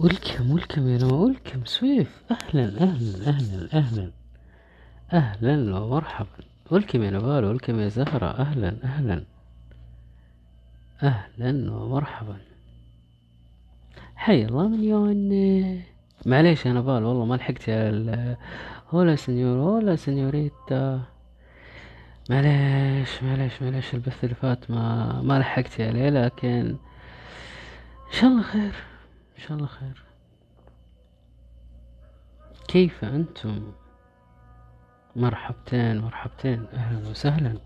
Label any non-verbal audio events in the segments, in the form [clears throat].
welcome welcome يا نما welcome سويف أهلا أهلا أهلا أهلا. أهلا ومرحبا. welcome يا نبال welcome يا زهرة. أهلا أهلا. أهلا ومرحبا. حي الله من يون معليش يا نبال والله ما لحقت على hola señor hola señorita. معليش معليش معليش البث اللي فات ما ما لحقت عليه لكن إن شاء الله خير. إن شاء الله خير. كيف أنتم؟ مرحبتين مرحبتين. أهلا وسهلا.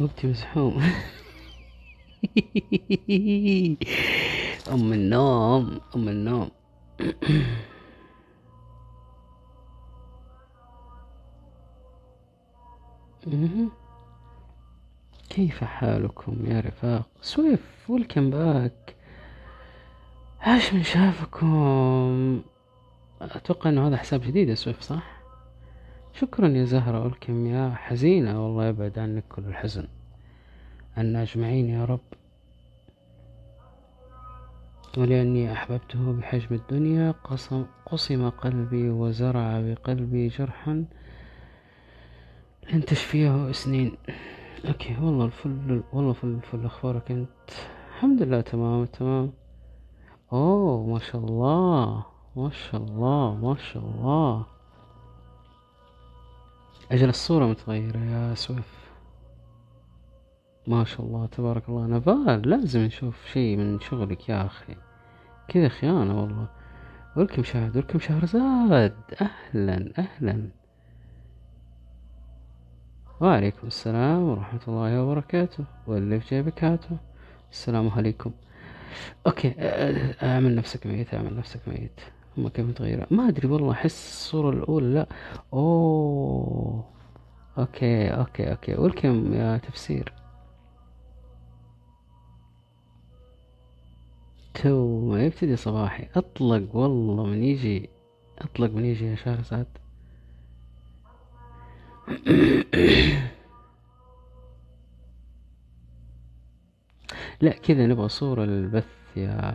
وقتي مزحوم [laughs] [laughs] أم النوم أم النوم. [clears throat] كيف حالكم يا رفاق؟ سويف welcome back. عاش من شافكم. أتوقع أنه هذا حساب جديد يا سويف صح؟ شكرا يا زهرة والكم يا حزينة. والله يبعد عنك كل الحزن. عنا أجمعين يا رب. ولأني أحببته بحجم الدنيا قسم, قسم قلبي وزرع بقلبي جرحا لن تشفيه سنين أوكي والله الفل والله فل الفل أخبارك أنت؟ الحمد لله تمام تمام. أوه ما شاء الله ما شاء الله ما شاء الله. أجل الصورة متغيرة يا سويف. ما شاء الله تبارك الله. نفال لازم نشوف شي من شغلك يا أخي. كذا خيانة والله. ولكم شاهد ولكم شهرزاد أهلا أهلا. وعليكم السلام ورحمة الله وبركاته. واللي في جيبك هاته السلام عليكم. okay أعمل نفسك ميت أعمل نفسك ميت. هم كيف متغيرة؟ ما أدري والله أحس الصورة الأولى لا. أوه. okay okay okay. welcome يا تفسير. تو ما يبتدي صباحي. أطلق والله من يجي. أطلق من يجي يا شهرزاد [coughs] لا كذا نبغى صورة للبث يا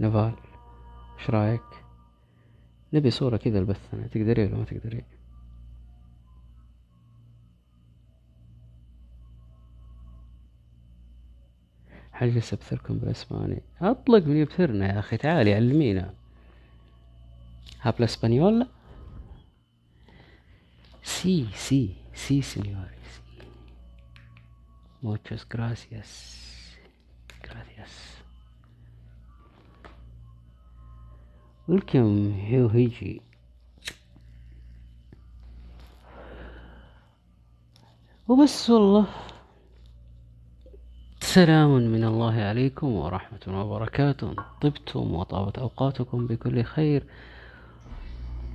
نفال إيش رأيك؟ نبي صورة كذا البث أنا. تقدري ولا ما تقدري؟ حجلس أبثركم بالاسباني أطلق من يبثرنا يا أخي تعالي علمينا. هابلا اسبانيولا sí sí sí señor sí. Muchas gracias. Gracias. Welcome هيو هيجي وبس والله. سلام من الله عليكم ورحمة وبركاته. طبتم وطابت أوقاتكم بكل خير.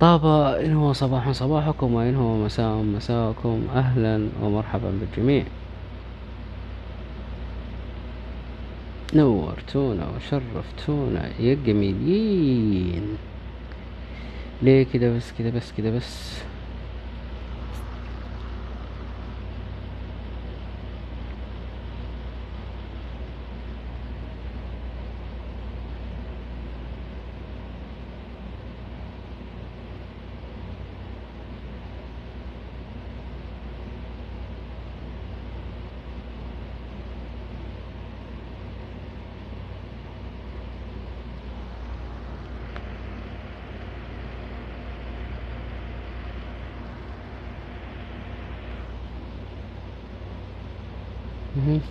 طاب إن هو صباح صباحكم وإن هو مساء مساءكم. أهلا ومرحبا بالجميع. نورتونا وشرفتونا. يا جميلين. ليه كده بس كده بس كده بس؟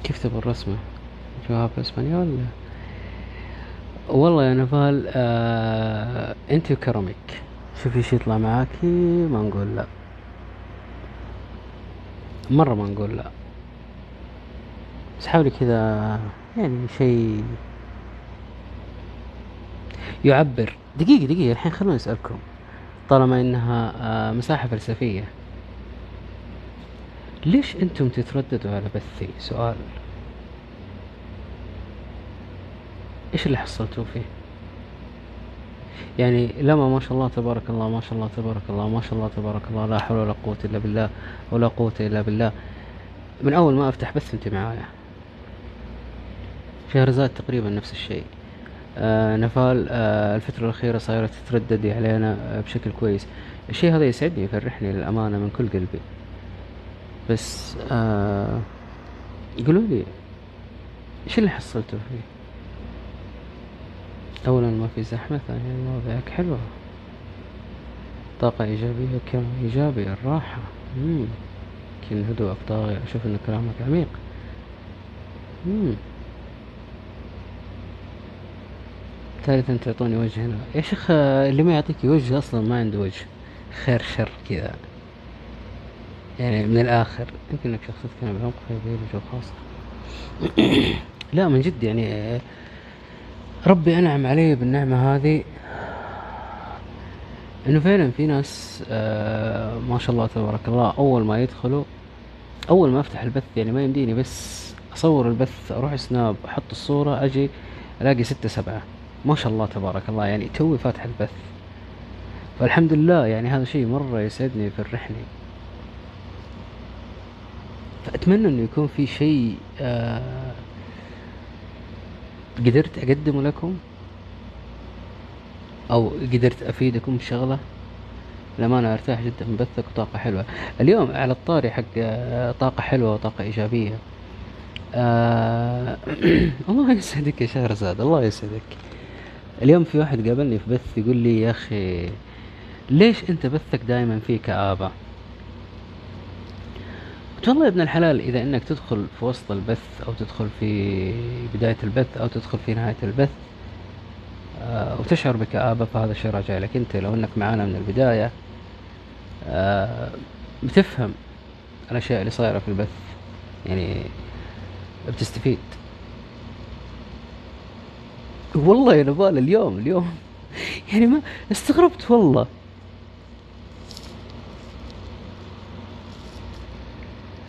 كيف تبغى الرسمة؟ جواب اسبانيول والله يا نفال آه أنت وكرمك شوفي شي يطلع معاكي ما نقول لا. مرة ما نقول لا. بس حاولي كذا يعني شيء يعبر. دقيقة دقيقة الحين خلوني أسألكم. طالما إنها آه مساحة فلسفية. ليش أنتم تترددوا على بثي سؤال؟ إيش اللي حصلتوا فيه؟ يعني لما ما شاء الله تبارك الله ما شاء الله تبارك الله ما شاء الله تبارك الله لا حول ولا قوة إلا بالله ولا قوة إلا بالله. من أول ما أفتح بث أنت معايا. شهرزاد تقريبا نفس الشيء. آه نفال آه الفترة الأخيرة صايرة تترددي علينا بشكل كويس. الشيء هذا يسعدني يفرحني للأمانة من كل قلبي. بس آه قولوا لي إيش اللي حصلتوا فيه؟ اولا ما في زحمة ثانيا مواضيعك حلوة. طاقة إيجابية كلام ايجابي الراحة. مم. يمكن هدوءك طاغي أشوف إن كلامك عميق. ثالثا تعطوني وجه هنا. يا شيخ اللي ما يعطيك وجه أصلا ما عنده وجه. خير شر كذا. يعني من الآخر يمكن إنك شخص تتكلم بعمق فيبين وجه خاصة. [coughs] لا من جد يعني ربي أنعم علي بالنعمة هذه. إنه فعلا في ناس آه ما شاء الله تبارك الله أول ما يدخلوا أول ما أفتح البث يعني ما يمديني بس أصور البث أروح سناب أحط الصورة أجي ألاقي ستة سبعة. ما شاء الله تبارك الله يعني توي فاتح البث. فالحمد لله يعني هذا شيء مرة يسعدني يفرحني فأتمنى إنه يكون في شيء آه قدرت أقدمه لكم أو قدرت أفيدكم بشغلة؟ لما أنا أرتاح جدا من بثك وطاقة حلوة. اليوم على الطاري حق آه، طاقة حلوة وطاقة إيجابية. آه [coughs] الله يسعدك يا شهرزاد الله يسعدك. اليوم في واحد قابلني في بث يقول لي يا أخي ليش أنت بثك دائما فيه كآبة؟ قلت والله يا ابن الحلال إذا إنك تدخل في وسط البث أو تدخل في بداية البث أو تدخل في نهاية البث آه وتشعر بكآبة فهذا الشيء راجع لك أنت. لو إنك معانا من البداية آه بتفهم الأشياء اللي صايرة في البث يعني بتستفيد. والله يا نبال اليوم اليوم [laughs] يعني ما استغربت والله.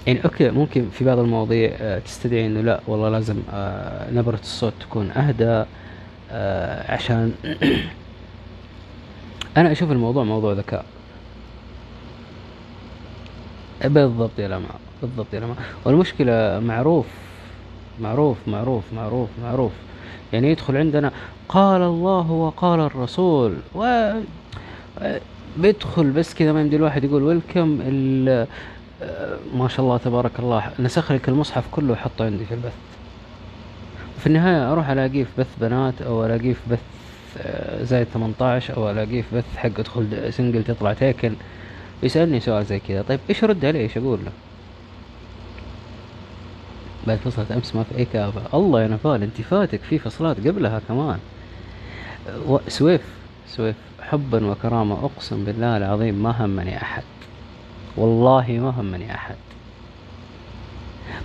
يعني أوكي ممكن في بعض المواضيع آه، تستدعي إنه لا والله لازم آه، نبرة الصوت تكون أهدى آه، عشان [clears throat] أنا أشوف الموضوع موضوع ذكاء. بالضبط يا لمع بالضبط يا لمع والمشكلة معروف معروف معروف معروف معروف. يعني يدخل عندنا قال الله وقال الرسول و بيدخل بس كذا ما يمدي الواحد يقول ويلكم ما شاء الله تبارك الله. نسخ لك المصحف كله وحطه عندي في البث. في النهاية أروح ألاقيه في بث بنات أو ألاقيه في بث آه، زايد 18 أو ألاقيه في بث حق أدخل single تطلع taken. يسألني سؤال زي كذا. طيب إيش أرد عليه؟ إيش أقول له؟ بعد فصلة أمس ما في أي كآبة. الله يا نفال أنت فاتك في فصلات قبلها كمان. سويف سويف حبا وكرامة أقسم بالله العظيم ما همني أحد. والله ما همني أحد.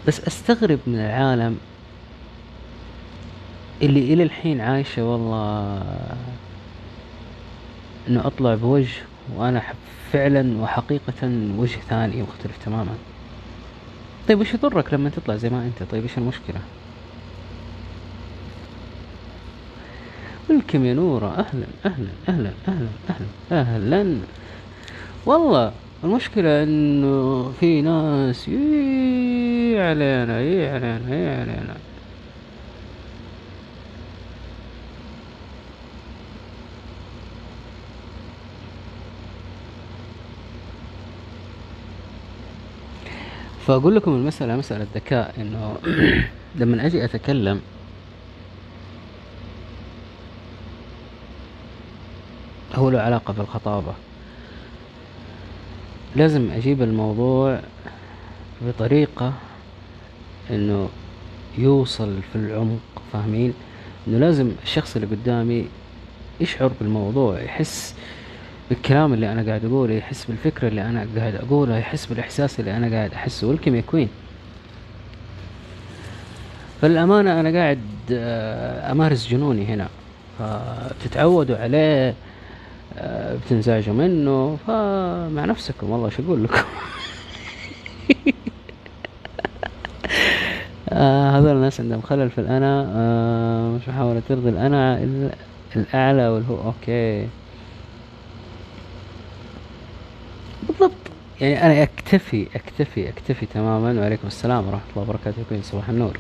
بس أستغرب من العالم اللي إلى الحين عايشة والله إنه أطلع بوجه وأنا فعلا وحقيقة وجه ثاني مختلف تماما. طيب وش يضرك لما تطلع زي ما أنت؟ طيب إيش المشكلة؟ ولكم يا نورة. أهلا أهلا أهلا أهلا أهلا أهلا. والله المشكلة إنه في ناس يي علينا يي علينا يي علينا فأقول لكم المسألة مسألة ذكاء إنه [clears throat] لما أجي أتكلم هو له علاقة بالخطابة. لازم أجيب الموضوع بطريقة إنه يوصل في العمق فاهمين؟ إنه لازم الشخص اللي قدامي يشعر بالموضوع يحس بالكلام اللي أنا قاعد أقوله يحس بالفكرة اللي أنا قاعد أقولها يحس بالإحساس اللي أنا قاعد أحسه والكم يا كوين. فالأمانة أنا قاعد آه، أمارس جنوني هنا. فتتعودوا عليه بتنزعجوا منه فمع نفسكم والله شو أقول لكم؟ [laughs] آه هذول الناس عندهم خلل في الأنا آه مش محاولة ترضي الأنا الأعلى والهو أوكي. بالضبط. يعني أنا أكتفي أكتفي أكتفي تماما. وعليكم السلام ورحمة الله وبركاته. يكون صباح النور.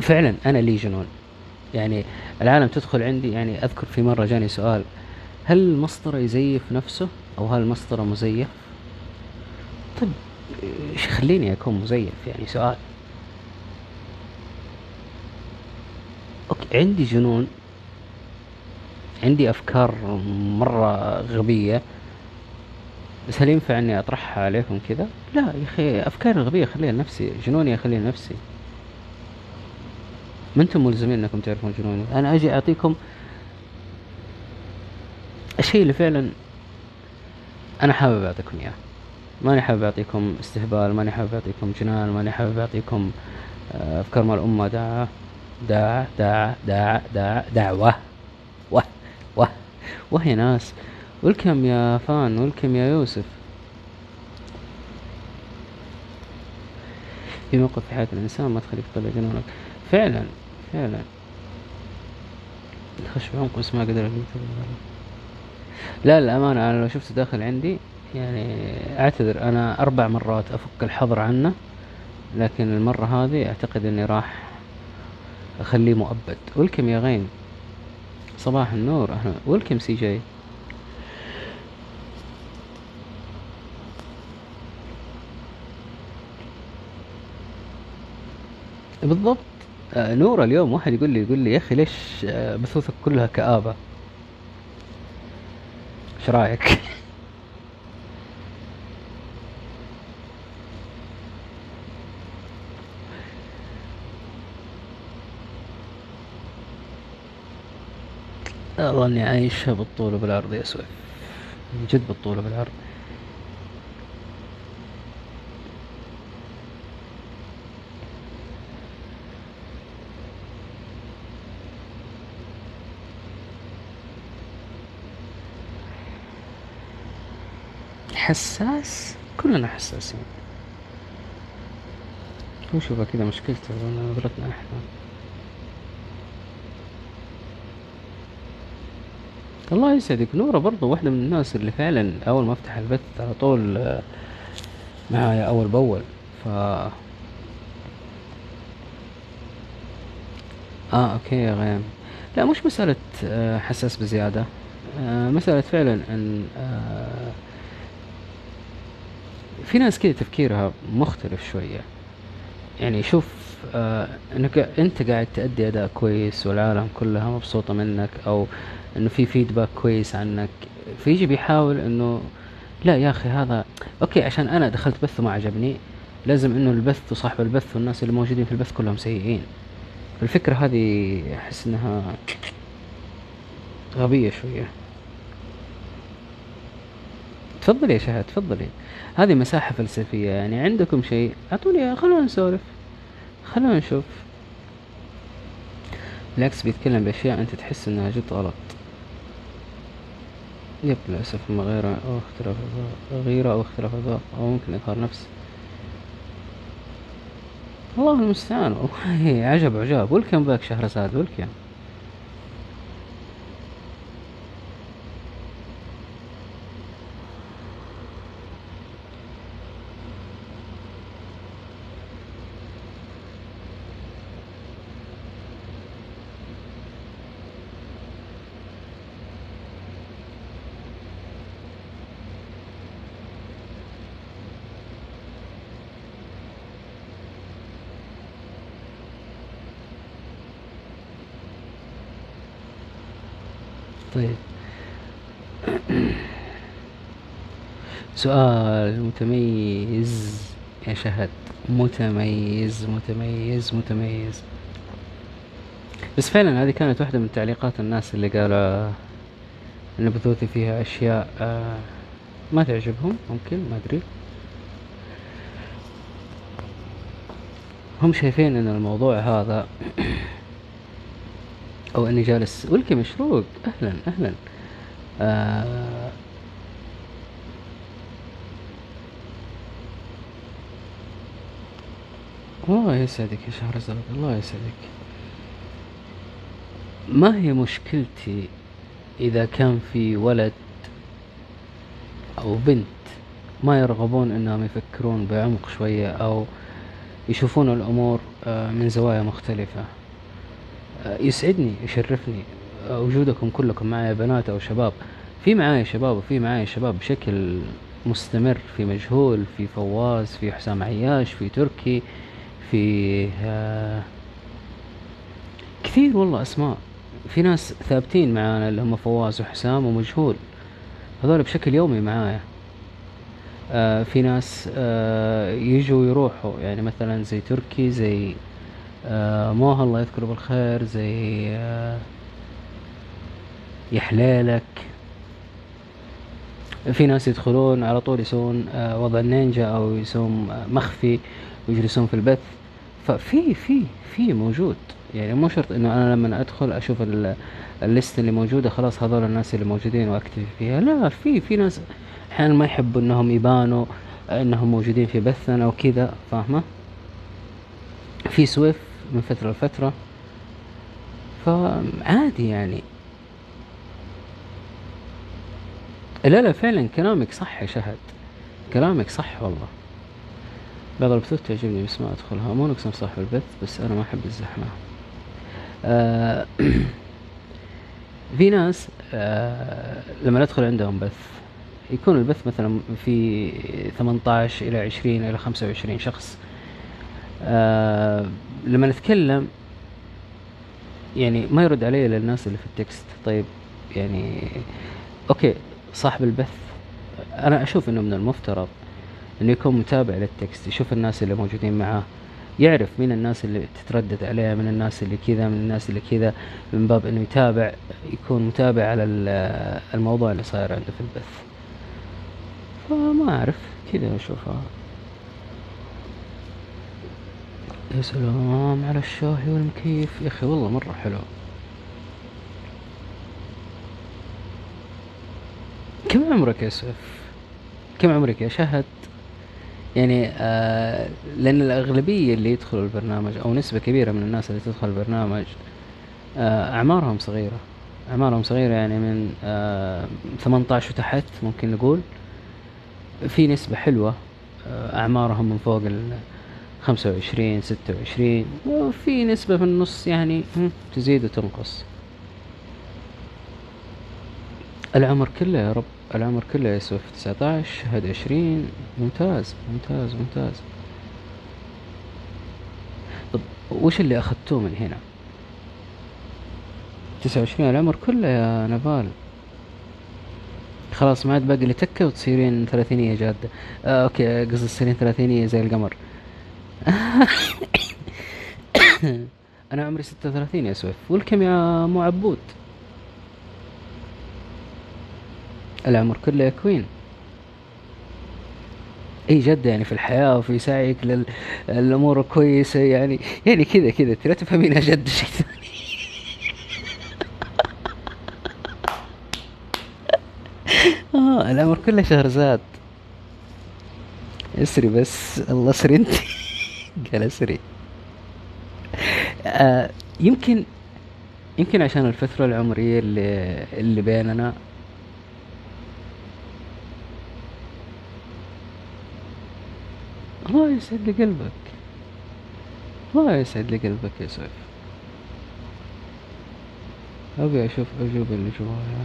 فعلا أنا لي جنون يعني العالم تدخل عندي يعني أذكر في مرة جاني سؤال. هل المسطرة يزيف نفسه أو هل المسطرة مزيف؟ طيب إيش يخليني أكون مزيف يعني؟ سؤال. أوكي عندي جنون عندي أفكار مرة غبية بس هل ينفع إني أطرحها عليكم كذا؟ لا يا أخي افكاري غبية خليها لنفسي جنوني اخليه لنفسي. ما أنتم ملزمين إنكم تعرفون جنوني. أنا أجي أعطيكم الشيء اللي فعلا أنا حابب أعطيكم إياه. ماني حابب أعطيكم استهبال ماني حابب أعطيكم جنان ماني حابب أعطيكم آه، أفكار مال الأمة. داعة داعة داعة داعة داعة دعوة وه وه وه يا ناس. ولكم يا فان ولكم يا يوسف. في موقف في حياة الإنسان ما تخليك تطلع جنونك. فعلا فعلا. خش بعمق بس ما أقدر لا للأمانة أنا لو شفته داخل عندي يعني أعتذر أنا أربع مرات أفك الحظر عنه لكن المرة هذه أعتقد إني راح أخليه مؤبد. welcome يا غين صباح النور أهلا. welcome CJ بالضبط. آه نور اليوم واحد يقول لي يقول لي يا أخي ليش آه بثوثك كلها كآبة؟ إيش رأيك؟ اني عايشها بالطول وبالعرض يا سويف. من جد بالطول وبالعرض. حساس؟ كلنا حساسين. نشوفها كذا مشكلته نظرتنا إحنا. الله يسعدك. نورة برضو واحدة من الناس اللي فعلا أول ما أفتح البث على طول آه، معايا أول بأول. ف آه أوكي يا غيم. لا مش مسألة آه، حساس بزيادة. آه، مسألة فعلا أن في ناس كده تفكيرها مختلف شوية. يعني شوف إنك أنت قاعد تأدي أداء كويس والعالم كلها مبسوطة منك أو إنه في feedback كويس عنك. فيجي بيحاول إنه لا يا أخي هذا okay عشان أنا دخلت بث وما عجبني لازم إنه البث وصاحب البث والناس اللي موجودين في البث كلهم سيئين. الفكرة هذه أحس إنها غبية شوية. تفضلي يا شهد تفضلي. هذه مساحة فلسفية يعني عندكم شيء؟ أعطوني خلونا نسولف. خلونا نشوف. بالعكس بيتكلم بأشياء أنت تحس إنها جد غلط. يب للأسف ما غيرة أو اختلاف غيرة أو اختلاف الذوق أو ممكن إظهار نفس. الله المستعان. والله عجب عجاب. ولكم باك شهرزاد. ولكم طيب سؤال متميز يا شهد. متميز متميز متميز. بس فعلا هذه كانت واحدة من تعليقات الناس اللي قالوا إن بثوثي فيها أشياء آه، ما تعجبهم ممكن ما أدري. هم شايفين إن الموضوع هذا [clears throat] أو إني جالس ولكي مشروق. أهلا أهلا. آه الله يسعدك يا شهرزاد الله يسعدك. ما هي مشكلتي إذا كان في ولد أو بنت ما يرغبون أنهم يفكرون بعمق شوية أو يشوفون الأمور آه، من زوايا مختلفة؟ آه، يسعدني يشرفني آه، وجودكم كلكم معايا بنات أو شباب. في معايا شباب وفي معايا شباب بشكل مستمر في مجهول في فواز في حسام عياش في تركي. في كثير والله أسماء. في ناس ثابتين معانا اللي هم فواز وحسام ومجهول. هذول بشكل يومي معايا. آه في ناس آه يجوا ويروحوا. يعني مثلا زي تركي زي آه موها الله يذكره بالخير زي آه يحليلك في ناس يدخلون على طول يسوون آه وضع النينجا أو يسوون مخفي. ويجلسون في البث ففي في في موجود. يعني مو شرط إنه أنا لما أدخل أشوف الليست اللي موجودة خلاص هذول الناس اللي موجودين وأكتفي فيها. لا في في ناس أحيانا ما يحبوا إنهم يبانوا إنهم موجودين في بثنا أو كذا فاهمة؟ في سويف من فترة لفترة. فعادي يعني. لا لا فعلا كلامك صح يا شهد. كلامك صح والله. بعض البثوث تعجبني بس ما ادخلها مو نقص صاحب البث بس أنا ما أحب الزحمة. آه [clears throat] في ناس آه لما ندخل عندهم بث يكون البث مثلا في 18 إلى 20 إلى 25 شخص. آه لما نتكلم يعني ما يرد علي إلا الناس اللي في ال text. طيب يعني okay صاحب البث أنا أشوف إنه من المفترض. إنه يكون متابع لل text يشوف الناس اللي موجودين معاه يعرف مين الناس اللي تتردد عليه من الناس اللي كذا من الناس اللي كذا من باب إنه يتابع يكون متابع على الموضوع اللي صاير عنده في البث. فما أعرف كذا اشوفها يا سلام على الشاهي والمكيف. يا أخي والله مرة حلو. كم عمرك يا سويف كم عمرك يا شهد؟ يعني آه لأن الأغلبية اللي يدخلوا البرنامج أو نسبة كبيرة من الناس اللي تدخل البرنامج آه أعمارهم صغيرة. أعمارهم صغيرة يعني من آه 18 وتحت ممكن نقول. في نسبة حلوة آه أعمارهم من فوق ال 25 26 وفي نسبة في النص يعني تزيد وتنقص. العمر كله يا رب. العمر كله يسوى في عشر هاد عشرين. ممتاز ممتاز ممتاز. طب وش اللي أخذتوه من هنا؟ تسعة وعشرين العمر كله يا نفال خلاص ما عاد باقي لي تكة وتصيرين ثلاثينية جادة. آه okay قصدي تصيرين ثلاثينية زي القمر. [coughs] أنا عمري ستة وثلاثين يا سويف. welcome يا مو عبود العمر كله يا كوين. إي جد يعني في الحياة وفي سعيك للأمور الكويسة يعني. يعني كذا كذا. لا تفهمينها جد شيء ثاني [laughs] آه الأمر كله شهرزاد اسري بس. الله اسري أنت. [laughs] قال اسري. آه يمكن يمكن عشان الفترة العمرية اللي اللي بيننا الله يسعد لي قلبك. الله يسعد لي قلبك يا سيف. أبي أشوف اجوبة اللي جوايا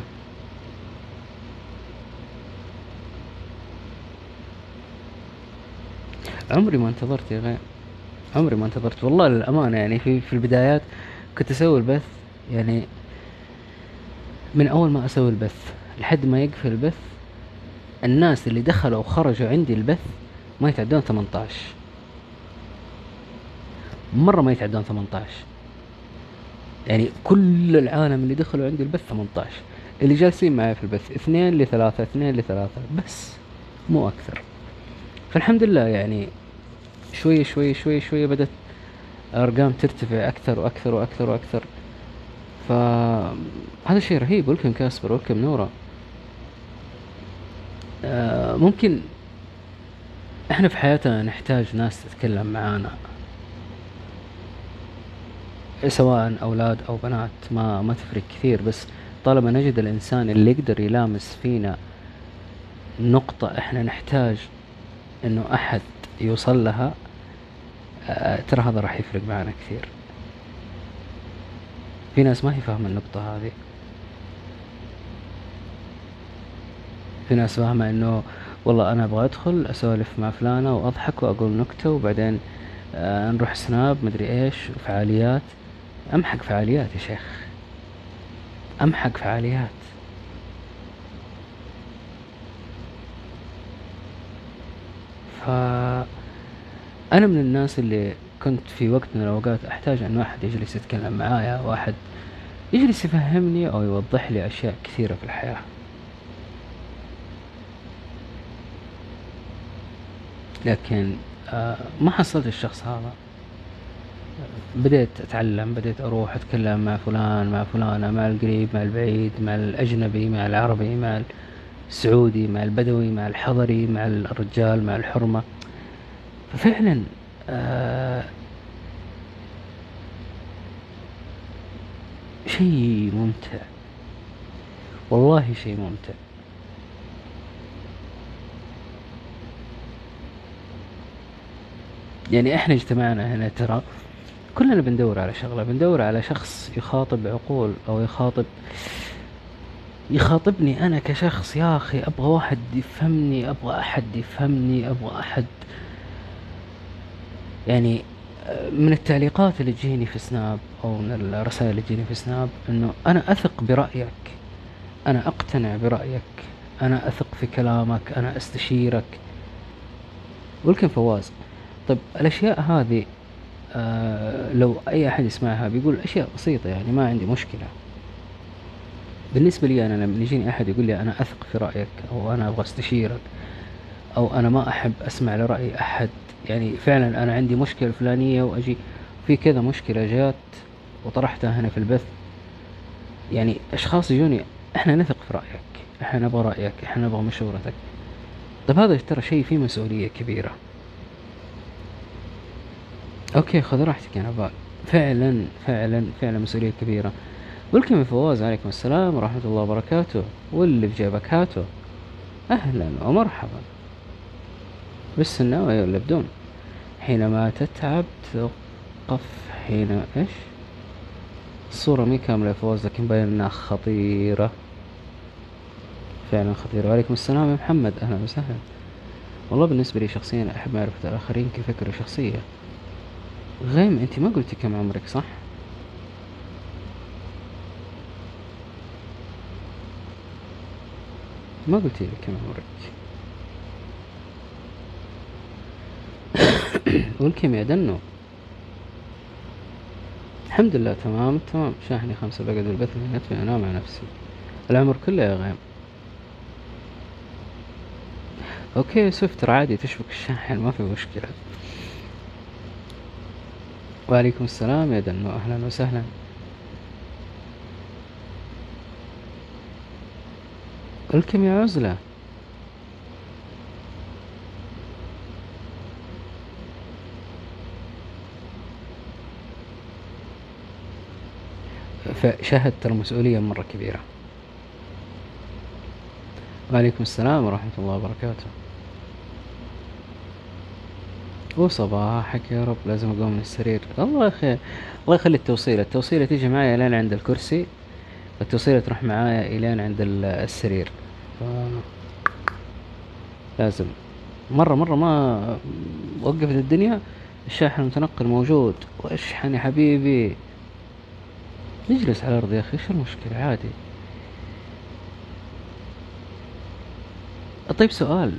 عمري ما انتظرت يا غير. عمري ما انتظرت. والله للأمانة يعني في في البدايات كنت أسوي البث. يعني من أول ما أسوي البث لحد ما يقفل البث الناس اللي دخلوا وخرجوا عندي البث ما يتعدون 18 مرة ما يتعدون 18 يعني كل العالم اللي دخلوا عندي البث 18 اللي جالسين معي في البث اثنين لثلاثة اثنين لثلاثة بس مو أكثر. فالحمد لله يعني شوي شوي شوي شوي بدأت أرقام ترتفع أكثر وأكثر وأكثر وأكثر. فهذا شيء رهيب. ولكم كاسبر ولكم نورا. آه ممكن إحنا في حياتنا نحتاج ناس تتكلم معانا. سواء أولاد أو بنات ما ما تفرق كثير بس طالما نجد الإنسان اللي يقدر يلامس فينا نقطة إحنا نحتاج إنه أحد يوصل لها آه، ترى هذا راح يفرق معنا كثير. في ناس ما هي فاهمة النقطة هذه. في ناس فاهمة إنه والله أنا أبغى أدخل أسولف مع فلانة وأضحك وأقول نكتة وبعدين آه نروح سناب مدري إيش وفعاليات امحق فعاليات يا شيخ. امحق فعاليات. ف أنا من الناس اللي كنت في وقت من الأوقات أحتاج انه احد يجلس يتكلم معايا واحد يجلس يفهمني أو يوضح لي أشياء كثيرة في الحياة. لكن آه، ما حصلت الشخص هذا. بديت أتعلم بديت أروح أتكلم مع فلان مع فلانة مع القريب مع البعيد مع الأجنبي مع العربي مع السعودي مع البدوي مع الحضري مع الرجال مع الحرمة. ففعلا آه شيء ممتع. والله شيء ممتع. يعني إحنا اجتمعنا هنا ترى كلنا بندور على شغلة بندور على شخص يخاطب عقول أو يخاطب يخاطبني أنا كشخص يا أخي أبغى واحد يفهمني أبغى أحد يفهمني أبغى أحد يعني من التعليقات اللي تجيني في سناب أو من الرسائل اللي تجيني في سناب إنه أنا أثق برأيك أنا أقتنع برأيك أنا أثق في كلامك أنا أستشيرك. ولكن فواز. طيب الأشياء هذه آه لو أي أحد يسمعها بيقول أشياء بسيطة يعني ما عندي مشكلة. بالنسبة لي أنا لما يجيني أحد يقول لي أنا أثق في رأيك أو أنا أبغى أستشيرك أو أنا ما أحب أسمع لرأي أحد يعني فعلا أنا عندي مشكلة فلانية وأجي في كذا مشكلة جات وطرحتها هنا في البث. يعني أشخاص يجوني إحنا نثق في رأيك إحنا نبغى رأيك إحنا نبغى مشورتك. طيب هذا ترى شيء فيه مسؤولية كبيرة. okay خذ راحتك يا نبال فعلا فعلا فعلا مسؤولية كبيرة. welcome فواز عليكم السلام ورحمة الله وبركاته. واللي في جيبك هاته أهلا ومرحبا. بالسناوي ولا بدون. حينما تتعب توقف حين إيش؟ الصورة مي كاملة يا فواز لكن باين انها خطيرة. فعلا خطيرة. وعليكم السلام يا محمد. أهلا وسهلا. والله بالنسبة لي شخصيا أحب معرفة الآخرين يفكروا شخصية غيم أنت ما قلتي كم عمرك صح؟ ما قلتي لي كم عمرك. [coughs] والكم يا دنو. الحمد لله تمام تمام. شاحني خمسة بقعد البث نتفي أنام مع نفسي. العمر كله يا غيم. okay سوفتر عادي تشبك الشاحن ما في مشكلة. وعليكم السلام يا دنو. أهلا وسهلا. welcome يا عزلة. فشهد ترى مسؤولية مرة كبيرة. وعليكم السلام ورحمة الله وبركاته. وصباحك يا رب لازم أقوم من السرير. الله أخي الله يخلي التوصيلة. التوصيلة تيجي معايا لين عند الكرسي. التوصيلة تروح معايا إلين عند السرير. ف... لازم. مرة مرة ما وقفت الدنيا. الشاحن المتنقل موجود. واشحن يا حبيبي. اجلس على الأرض يا أخي إيش المشكلة؟ عادي. طيب سؤال.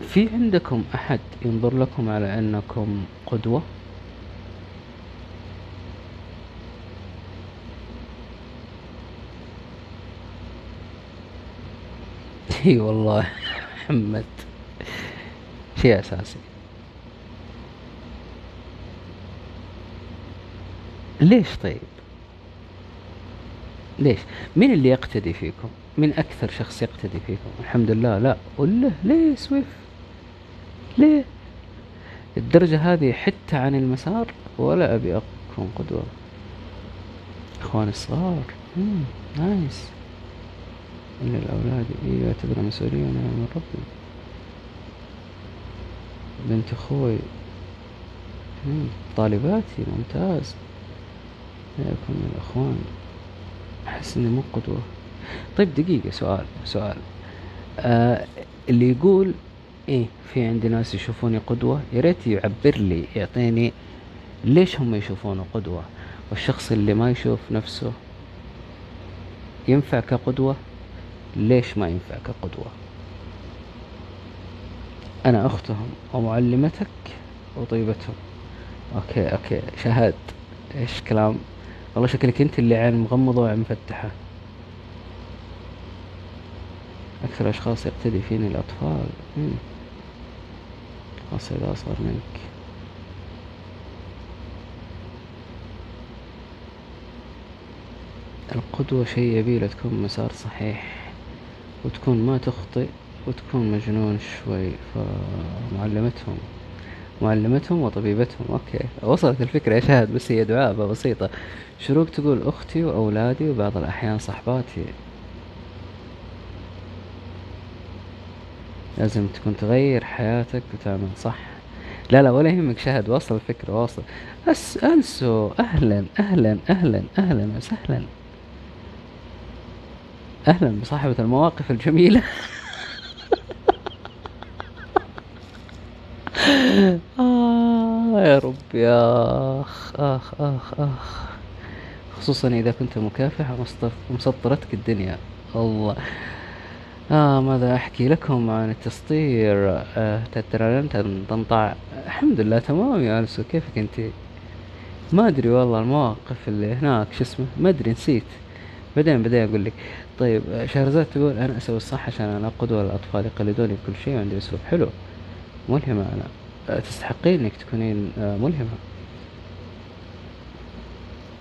في عندكم أحد ينظر لكم على أنكم قدوة؟ [laughs] إي والله محمد. شيء أساسي. ليش طيب؟ ليش؟ مين اللي يقتدي فيكم؟ مين أكثر شخص يقتدي فيكم؟ الحمد لله لا. له ليه سويف؟ ليه؟ الدرجة هذه حتى عن المسار ولا أبي أكون قدوة. الإخوان الصغار. مم. نايس. إن الأولاد إيه يعتبر مسؤولية من ربي. بنت أخوي. طالباتي ممتاز. يكون من الأخوان. أحس إني مو قدوة. طيب دقيقة سؤال سؤال. آه اللي يقول إيه في عندي ناس يشوفوني قدوة يا ريت يعبر لي يعطيني ليش هم يشوفونه قدوة؟ والشخص اللي ما يشوف نفسه ينفع كقدوة؟ ليش ما ينفع كقدوة؟ أنا أختهم ومعلمتك وطيبتهم. okay okay. شهاد إيش كلام؟ والله شكلك أنت اللي عين مغمضة وعين مفتحة. أكثر أشخاص يقتدي فيني الأطفال. إذا أصغر منك. القدوة شيء يبيله تكون مسار صحيح وتكون ما تخطئ وتكون مجنون شوي فمعلمتهم معلمتهم وطبيبتهم. أوكي وصلت الفكرة يا شاهد بس هي دعابة بسيطة. شروق تقول أختي وأولادي وبعض الأحيان صحباتي. لازم تكون تغير حياتك وتعمل صح. لا لا ولا يهمك شاهد واصل الفكرة واصل. أس ألسو أهلا أهلا أهلا أهلا وسهلا. أهلا بصاحبة المواقف الجميلة. [laughs] آه يا رب يا أخ أخ أخ أخ. خصوصا إذا كنت مكافحة مسطرتك الدنيا. الله. آه ماذا أحكي لكم عن التسطير آه تنطع. الحمد لله تمام يا أنسو كيفك أنت؟ ما أدري والله المواقف اللي هناك شو اسمه؟ ما أدري نسيت. بعدين بعدين أقول لك. طيب شهرزاد تقول أنا أسوي الصح عشان أنا قدوة للأطفال يقلدوني بكل شيء وعندي أسلوب حلو. ملهمة أنا. تستحقين إنك تكونين آه، ملهمة.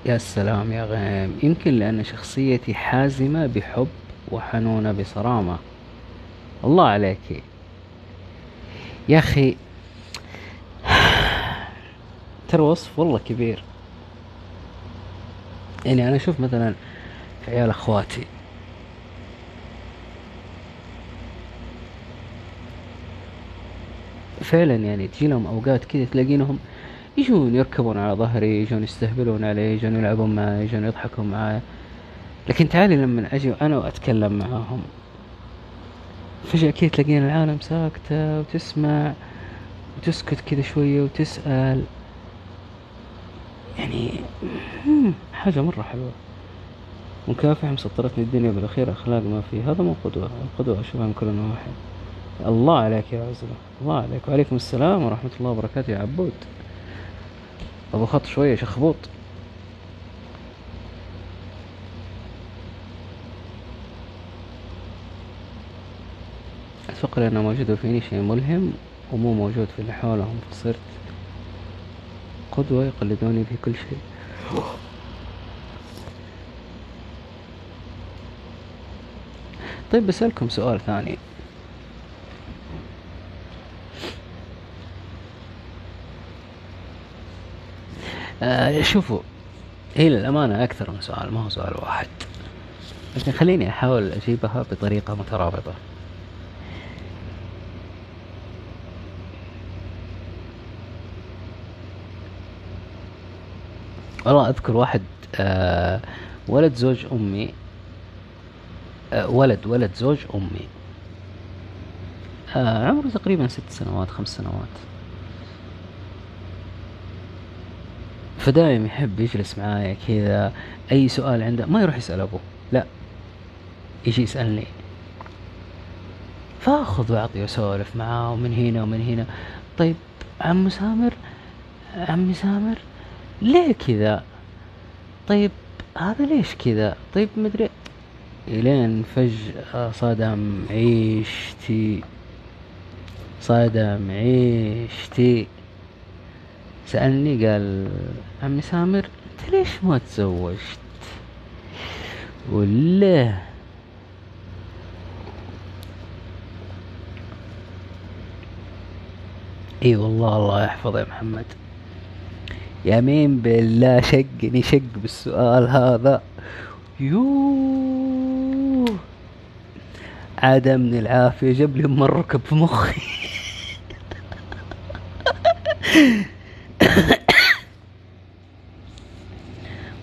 يا سلام يا غيم. يمكن لأن شخصيتي حازمة بحب وحنونة بصرامة. الله عليك. يا أخي ترى وصف والله كبير. يعني أنا أشوف مثلا في عيال أخواتي. فعلا يعني تجي لهم أوقات كذا تلاقينهم يجون يركبون على ظهري يجون يستهبلون علي يجون يلعبون معي يجون يضحكون معي. لكن تعالي لما أجي أنا وأتكلم معاهم. فجأة كذا تلاقين العالم ساكتة وتسمع وتسكت كذا شوية وتسأل. يعني حاجة مرة حلوة. مكافحة مسطرتني الدنيا بالأخير أخلاق ما في هذا مو قدوة. القدوة أشوفها من كل النواحي الله عليك يا عزلة الله عليك. وعليكم السلام ورحمة الله وبركاته يا عبود. أبو خط شوية شخبوط. أتفكر أنه موجود فيني شيء ملهم ومو موجود في اللي حولهم فصرت قدوة يقلدوني في كل شيء. طيب بسألكم سؤال ثاني. آه شوفوا هي للأمانة أكثر من سؤال ما هو سؤال واحد. لكن خليني أحاول أجيبها بطريقة مترابطة. والله أذكر واحد آه ولد زوج أمي آه ولد ولد زوج أمي. آه عمره تقريبا ست سنوات خمس سنوات. فدايم يحب يجلس معايا كذا أي سؤال عنده ما يروح يسأل أبوه لا يجي يسألني. فأخذ وأعطي وأسولف معاه ومن هنا ومن هنا. طيب عم سامر؟ عمي سامر؟ ليه كذا؟ طيب هذا ليش كذا؟ طيب مدري. إلين فجأة صدم عيشتي صدم عيشتي سألني قال عمي سامر أنت ليش ما تزوجت؟ ولا إي والله الله يحفظه يا محمد. يمين بالله شقني شق بالسؤال هذا. يوه عدمني العافية جاب لي مركب في مخي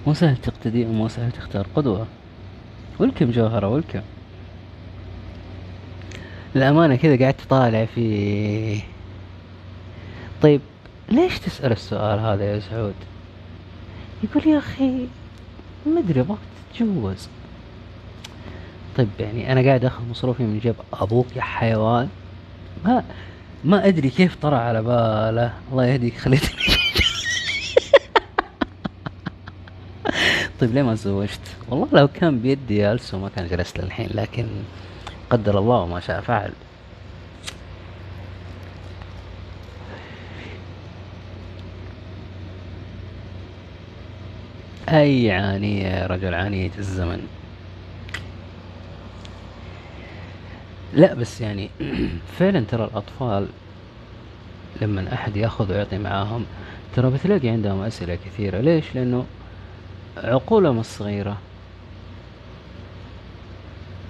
مو سهل تقتدي ومو سهل تختار قدوة ولكم جوهرة ولكم للأمانة كذا قعدت طالع في طيب ليش تسأل السؤال هذا يا سعود؟ يقول يا أخي ما أدري أبغاك تتجوز. طيب يعني أنا قاعد أخذ مصروفي من جيب أبوك يا حيوان. ما ما أدري كيف طرى على باله. الله يهديك خليتني [laughs] طيب ليه ما تزوجت؟ والله لو كان بيدي ألسو ما كان جلست للحين لكن قدر الله وما شاء فعل. أي عانية يا رجل؟ عانية الزمن. لا بس يعني [clears throat] فعلا ترى الأطفال لما أحد يأخذ ويعطي معاهم ترى بتلاقي عندهم أسئلة كثيرة. ليش؟ لأنه عقولهم الصغيرة.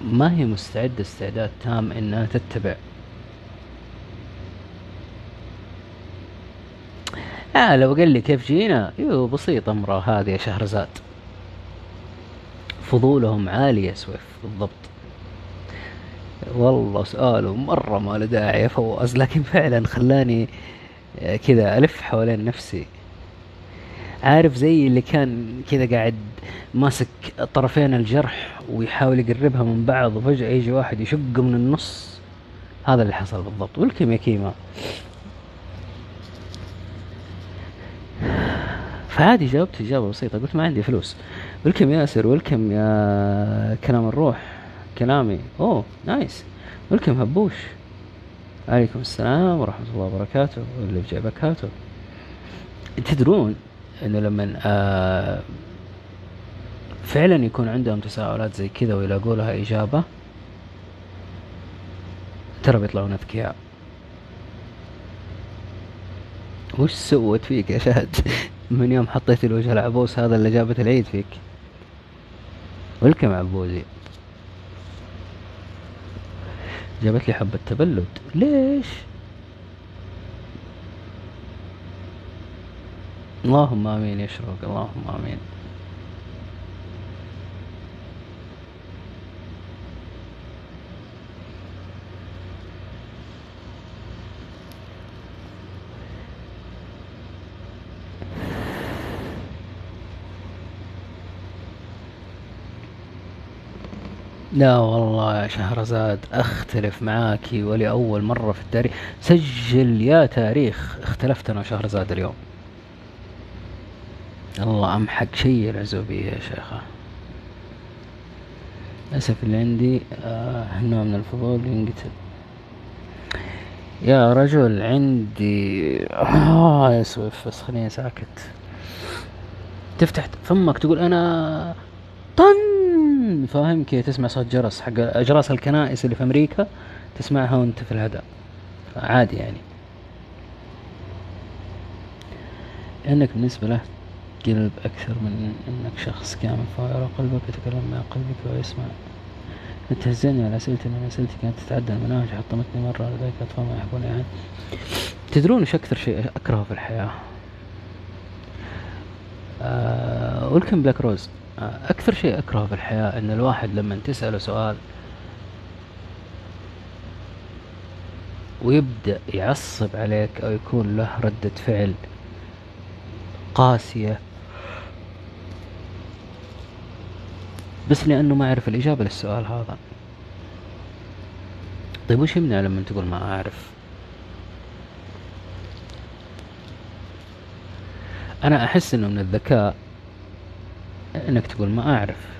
ما هي مستعدة استعداد تام إنها تتبع آه لو قال لي كيف جينا؟ يو بسيط أمره هذه يا شهرزاد. فضولهم عالي سويف بالضبط. والله سؤاله مرة ما له داعي يا فواز لكن فعلا خلاني آه، كذا ألف حوالين نفسي. عارف زي اللي كان كذا قاعد ماسك طرفين الجرح ويحاول يقربها من بعض وفجأة يجي واحد يشقه من النص. هذا اللي حصل بالضبط والكم يا كيما فعادي جاوبت إجابة بسيطة قلت ما عندي فلوس. ولكم ياسر؟ ولكم يا كلام الروح؟ كلامي. أوه نايس. ولكم هبوش؟ عليكم السلام ورحمة الله وبركاته. واللي في جيبك هاتوا تدرون إنه لما آه فعلا يكون عندهم تساؤلات زي كذا ويلاقوا لها إجابة ترى بيطلعون أذكياء. وش سوت فيك يا شهد؟ من يوم حطيت الوجه العبوس هذا اللي جابت العيد فيك. ولكم عبوزي. جابت لي حبة تبلد ليش؟ اللهم آمين يا شروق اللهم آمين. لا والله يا شهرزاد أختلف معاكي ولأول مرة في التاريخ. سجل يا تاريخ. اختلفت أنا وشهرزاد اليوم. الله امحق شيء العزوبية يا شيخة. للأسف اللي عندي آه نوع من الفضول ينقتل. يا رجل عندي آه يا سويف بس خليني ساكت. تفتح فمك تقول أنا طن. فاهم كذا تسمع صوت جرس حق أجراس الكنائس اللي في أمريكا تسمعها وأنت في الهدى عادي يعني. لأنك بالنسبة له قلب أكثر من أنك شخص كامل فيرى قلبك يتكلم مع قلبك ويسمع. تهزني على أسئلتي من أسئلتي كانت تتعدى المناهج حطمتني مرة لذلك أطفال ما يحبون يعني تدرون إيش أكثر شيء أكرهه في الحياة؟ آه ولكم بلاك روز. أكثر شيء أكرهه في الحياة أن الواحد لما تسأله سؤال ويبدأ يعصب عليك أو يكون له ردة فعل قاسية بس لأنه ما أعرف الإجابة للسؤال هذا. طيب وش يمنع لما تقول ما أعرف؟ أنا أحس إنه من الذكاء إنك تقول ما أعرف.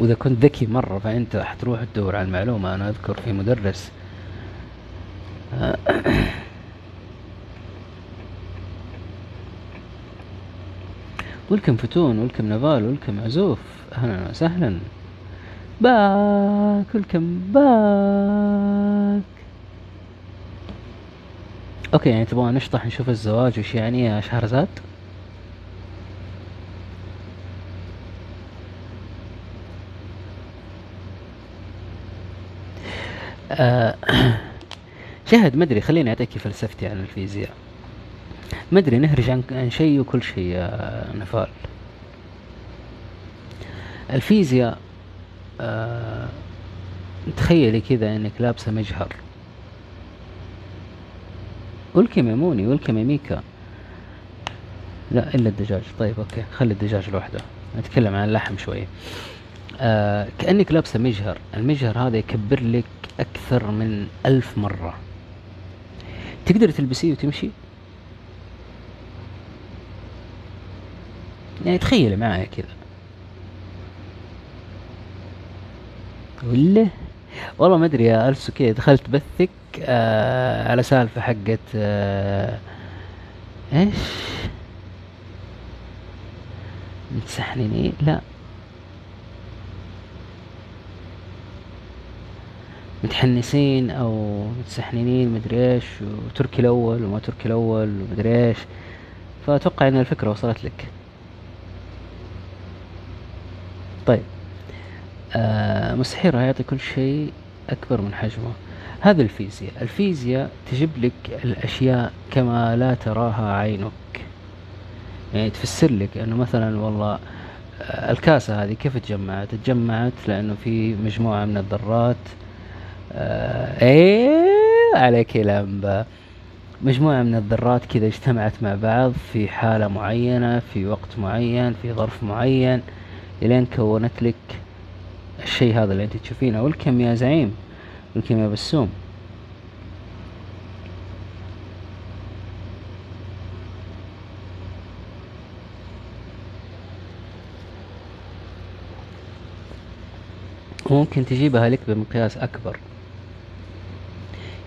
وإذا كنت ذكي مرة فأنت حتروح تدور على المعلومة. أنا أذكر في مدرس. [clears throat] welcome فتون welcome نفال welcome عزوف. أهلا وسهلا. back welcome back. okay يعني تبغى نشطح نشوف الزواج وش يعني يا شهرزاد آه [clears throat] شهد مدري خليني أعطيك فلسفتي عن الفيزياء. مدري نهرج عن, عن شيء وكل شيء يا نفال. الفيزياء آه تخيلي كذا إنك لابسة مجهر. welcome يا موني welcome يا ميكا لا إلا الدجاج. طيب okay. خلي الدجاج لوحده. نتكلم عن اللحم شوية آه كأنك لابسة مجهر. المجهر هذا يكبر لك أكثر من ألف مرة. تقدر تلبسيه وتمشي؟ يعني تخيل معايا كذا. ولا؟ والله ما أدري يا السو كذا دخلت بثك آه على سالفة حقت آه إيش؟ متسحنيني لا. متحنسين أو متسحنين مدري إيش وتركي الأول وما تركي الأول ومدري إيش. فأتوقع إن الفكرة وصلت لك. طيب. آه مستحيل يعطي كل شيء أكبر من حجمه. هذا الفيزياء. الفيزياء تجيب لك الأشياء كما لا تراها عينك. يعني تفسر لك إنه مثلا والله آه، الكاسة هذه كيف تجمعت؟ تجمعت لأنه في مجموعة من الذرات آه إيه عليك لمبة. مجموعة من الذرات كذا اجتمعت مع بعض في حالة معينة في وقت معين في ظرف معين إلين كونت لك الشيء هذا اللي أنت تشوفينه. والكم يا زعيم؟ والكم يا بسوم. ممكن تجيبها لك بمقياس أكبر.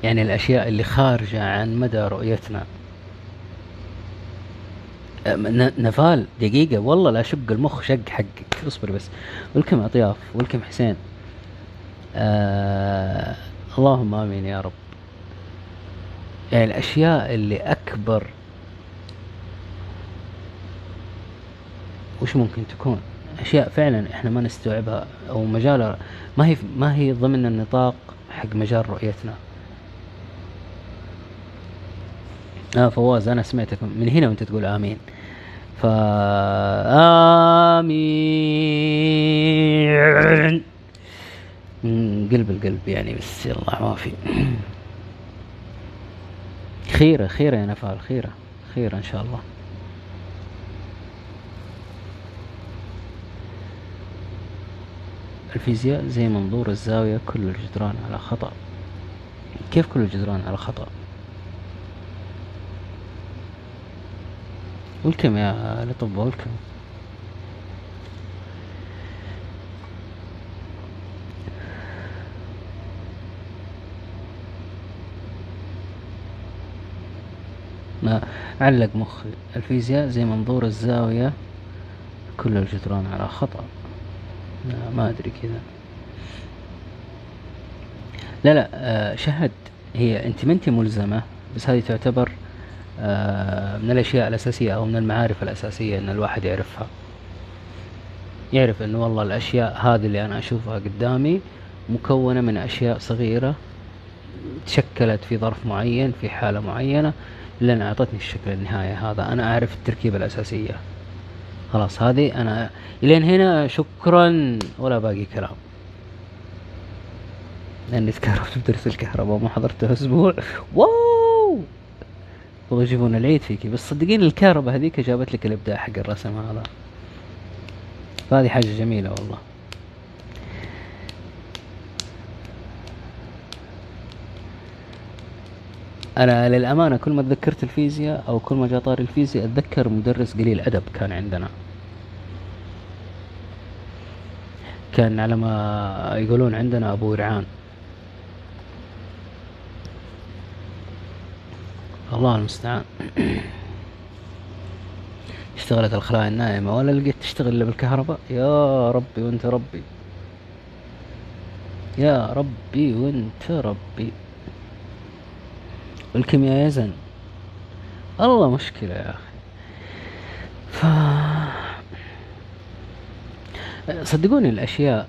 يعني الأشياء اللي خارجة عن مدى رؤيتنا. نفال دقيقة والله لا شق المخ شق حقك. اصبر بس. ولكم أطياف ولكم حسين. آه اللهم آمين يا رب. يعني الأشياء اللي أكبر وش ممكن تكون؟ أشياء فعلا إحنا ما نستوعبها أو مجال ما هي ما هي ضمن النطاق حق مجال رؤيتنا. آه فواز أنا سمعتك من هنا وأنت تقول آمين. ف امين قلب القلب يعني بس يلا ما في خيرة خيرة يا نفال خيرة خيرة إن شاء الله. الفيزياء زي منظور الزاوية كل الجدران على خطأ. كيف كل الجدران على خطأ؟ ولكم يا لطب ولكم ما علق مخي الفيزياء زي منظور الزاوية كل الجدران على خطأ. ما أدري كذا. لا لا آه شهد هي أنت ما أنت ملزمة بس هذه تعتبر آه، من الأشياء الأساسية أو من المعارف الأساسية أن الواحد يعرفها. يعرف أنه والله الأشياء هذه اللي أنا أشوفها قدامي مكونة من أشياء صغيرة تشكلت في ظرف معين في حالة معينة لأن أعطتني الشكل النهائي هذا. أنا أعرف التركيبة الأساسية. خلاص هذه أنا إلين هنا شكرا. ولا باقي كلام. لأني تكهربت بدرس الكهرباء وما حضرته أسبوع. واو! يبغوا يجيبون العيد فيكي. بس صدقيني الكهرباء هذيك جابت لك الإبداع حق الرسم هذا. فهذه حاجة جميلة والله. أنا للأمانة كل ما تذكرت الفيزياء أو كل ما جاء طاري الفيزياء أتذكر مدرس قليل أدب كان عندنا. كان على ما يقولون عندنا أبو ورعان الله المستعان. [clears throat] اشتغلت الخلايا النائمة ولا لقيت تشتغل إلا بالكهرباء؟ يا ربي وأنت ربي. يا ربي وأنت ربي. والكيمياء يزن الله مشكلة يا أخي. ف صدقوني الأشياء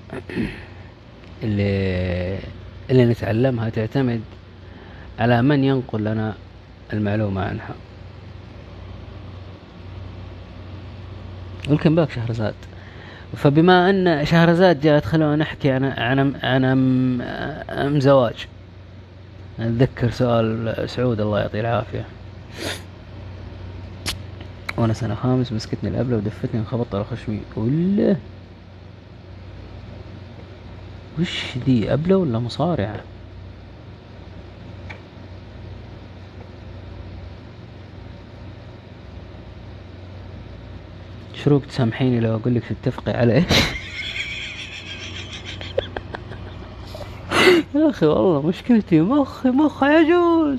اللي اللي نتعلمها تعتمد على من ينقل لنا المعلومة عنها. ولكن باك شهرزاد. فبما أن شهرزاد جاءت خلونا نحكي عن عن عن أم زواج. اتذكر سؤال سعود الله يعطيه العافية. وأنا سنة خامس مسكتني الأبلة ودفتني انخبطت على خشمي. ولا وش دي أبلة ولا مصارعة؟ شروق تسامحيني لو أقول لك تتفقي على إيش؟ [laughs] يا أخي والله مشكلتي مخي مخ عجوز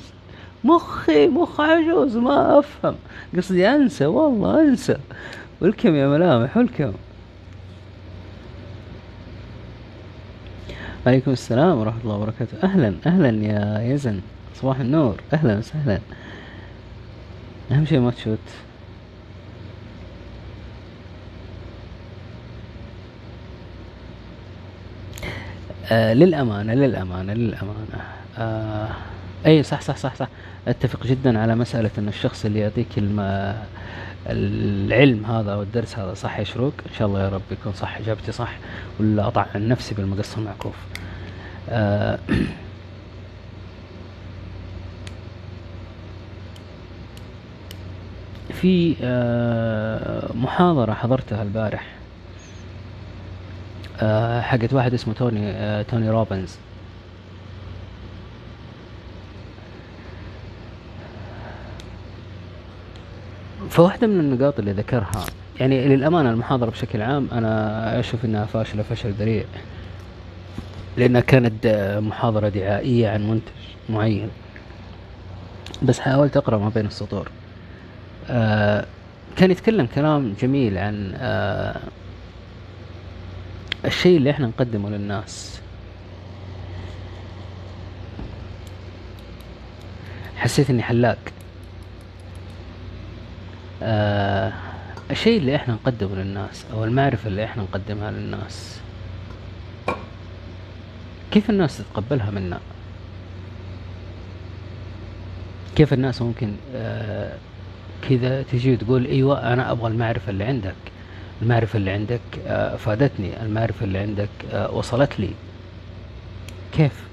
مخي مخ عجوز ما أفهم. قصدي أنسى والله أنسى. والكم يا ملامح والكم. عليكم السلام ورحمة الله وبركاته. أهلا أهلا يا يزن. صباح النور. أهلا وسهلا. أهم شيء ما تشوت. آه للأمانة للأمانة للأمانة. آه أي صح صح صح صح. أتفق جدا على مسألة أن الشخص اللي يعطيك الم... العلم هذا أو الدرس هذا صح يا شروق؟ إن شاء الله يا رب يكون صح إجابتي صح. ولا أطع عن نفسي بالمقص المعكوف. آه [clears throat] في آه محاضرة حضرتها البارح. حقت واحد اسمه توني آه، توني روبنز. فواحدة من النقاط اللي ذكرها يعني للأمانة المحاضرة بشكل عام أنا أشوف إنها فاشلة فشل ذريع لأنها كانت آه، محاضرة دعائية عن منتج معين. بس حاولت أقرأ ما بين السطور. كان يتكلم كلام جميل عن الشيء اللي إحنا نقدمه للناس. حسيت إني حلاق. آه الشيء اللي إحنا نقدمه للناس أو المعرفة اللي إحنا نقدمها للناس. كيف الناس تتقبلها منا؟ كيف الناس ممكن آه كذا تجي وتقول إيوه أنا أبغى المعرفة اللي عندك؟ المعرفة اللي عندك آه، أفادتني المعرفة اللي عندك آه، وصلت لي. كيف؟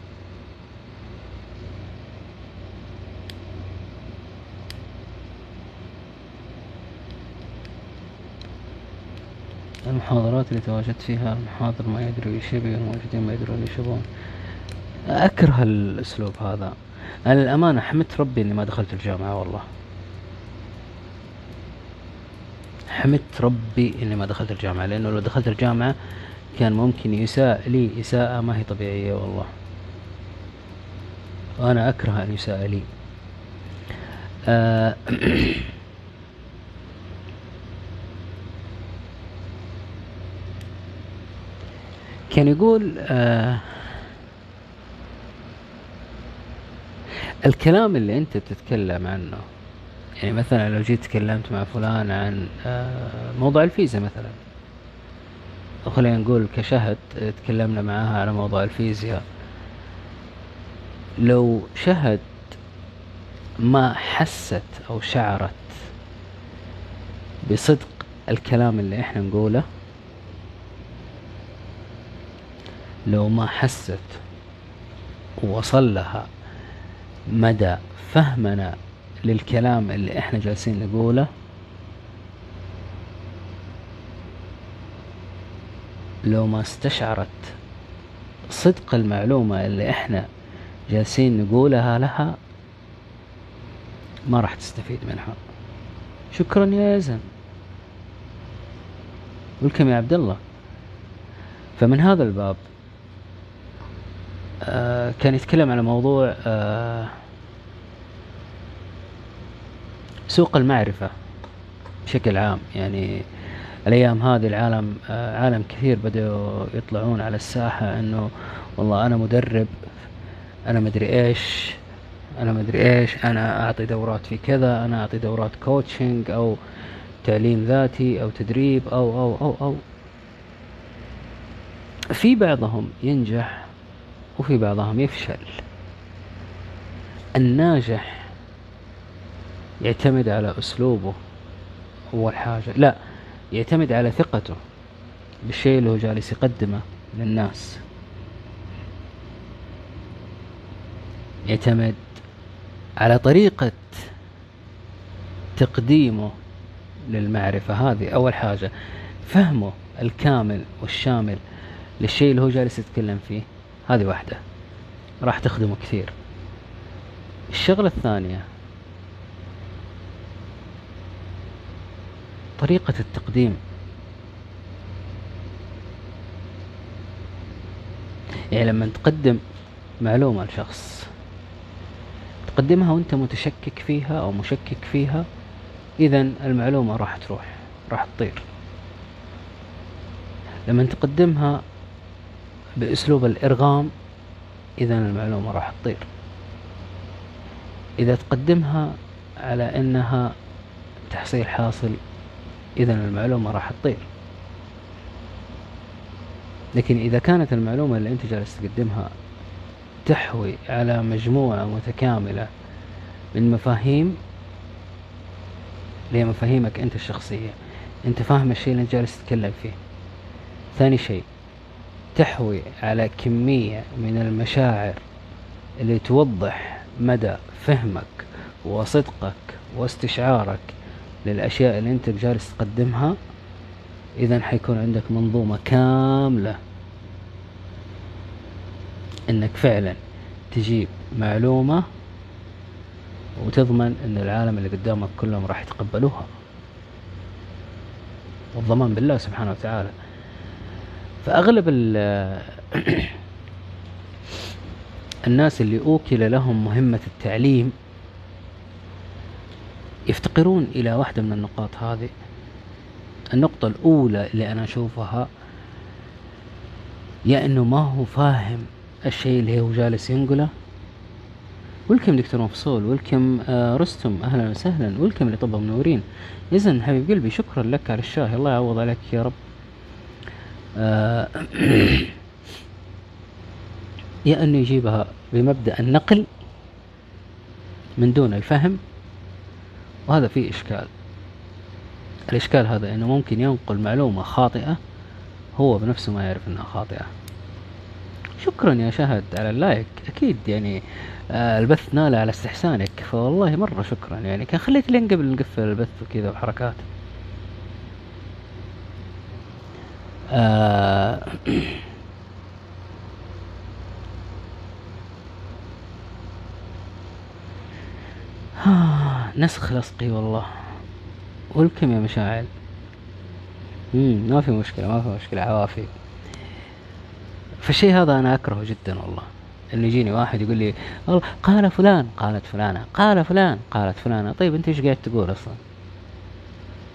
المحاضرات اللي تواجدت فيها المحاضر ما يدري إيش يبي والموجودين ما يدرون إيش يبون. أكره الأسلوب هذا. أنا للأمانة حمدت ربي إني ما دخلت الجامعة والله. حمدت ربي إني ما دخلت الجامعة لأنه لو دخلت الجامعة كان ممكن يساء لي إساءة ما هي طبيعية والله. وأنا أكره أن يساء لي. آه [coughs] كان يقول آه الكلام اللي أنت بتتكلم عنه يعني مثلا لو جيت تكلمت مع فلان عن آه، موضوع الفيزا مثلا. خلينا نقول كشهد تكلمنا معاها على موضوع الفيزياء. لو شهد ما حست أو شعرت بصدق الكلام اللي إحنا نقوله لو ما حست ووصل لها مدى فهمنا للكلام اللي إحنا جالسين نقوله. لو ما استشعرت صدق المعلومة اللي إحنا جالسين نقولها لها ما راح تستفيد منها. شكرا يا يزن ولكم يا عبد الله؟ فمن هذا الباب آه كان يتكلم على موضوع آه سوق المعرفة بشكل عام. يعني الأيام هذه العالم آه، عالم كثير بدأوا يطلعون على الساحة إنه والله أنا مدرب أنا مدري إيش أنا ما ادري إيش أنا أعطي دورات في كذا أنا أعطي دورات كوتشنج أو تعليم ذاتي أو تدريب أو أو أو أو. في بعضهم ينجح وفي بعضهم يفشل. الناجح يعتمد على أسلوبه أول حاجة. لا يعتمد على ثقته بالشيء اللي هو جالس يقدمه للناس. يعتمد على طريقة تقديمه للمعرفة. هذه أول حاجة. فهمه الكامل والشامل للشيء اللي هو جالس يتكلم فيه. هذه واحدة. راح تخدمه كثير. الشغلة الثانية. طريقة التقديم. يعني لما تقدم معلومة لشخص تقدمها وأنت متشكك فيها أو مشكك فيها اذا المعلومة راح تروح راح تطير. لما تقدمها بأسلوب الإرغام اذا المعلومة راح تطير. إذا تقدمها على إنها تحصيل حاصل اذا المعلومة راح تطير. لكن إذا كانت المعلومة اللي أنت جالس تقدمها تحوي على مجموعة متكاملة من مفاهيم اللي هي مفاهيمك أنت الشخصية أنت فاهم الشيء اللي أنت جالس تتكلم فيه. ثاني شيء تحوي على كمية من المشاعر اللي توضح مدى فهمك وصدقك واستشعارك للأشياء اللي أنت جالس تقدمها إذا حيكون عندك منظومة كاملة إنك فعلا تجيب معلومة وتضمن إن العالم اللي قدامك كلهم راح يتقبلوها. والضمان بالله سبحانه وتعالى. فأغلب [coughs] الناس اللي أوكل لهم مهمة التعليم يفتقرون إلى واحدة من النقاط هذه. النقطة الأولى اللي أنا أشوفها يا إنه ما هو فاهم الشيء اللي هو جالس ينقله. ولكم دكتور مفصول ولكم آه رستم أهلا وسهلا ولكم لطب منورين. اذا حبيب قلبي شكرا لك على الشاهي الله يعوض عليك يا رب. آه [clears throat] يا إنه يجيبها بمبدأ النقل من دون الفهم. وهذا فيه إشكال. الإشكال هذا إنه ممكن ينقل معلومة خاطئة هو بنفسه ما يعرف إنها خاطئة. شكرا يا شهد على اللايك. أكيد يعني آه البث نال على استحسانك فوالله مرة شكرا. يعني كان خليت لين قبل نقفل البث وكذا وحركات. آه [clears throat] نسخ لصقي والله. ولكم يا مشاعل؟ مم ما في مشكلة ما في مشكلة عوافي. فالشيء هذا أنا أكرهه جدا والله. إنه يجيني واحد يقول لي قال فلان قالت فلانة قال فلان قالت فلانة. طيب أنت إيش قاعد تقول أصلا؟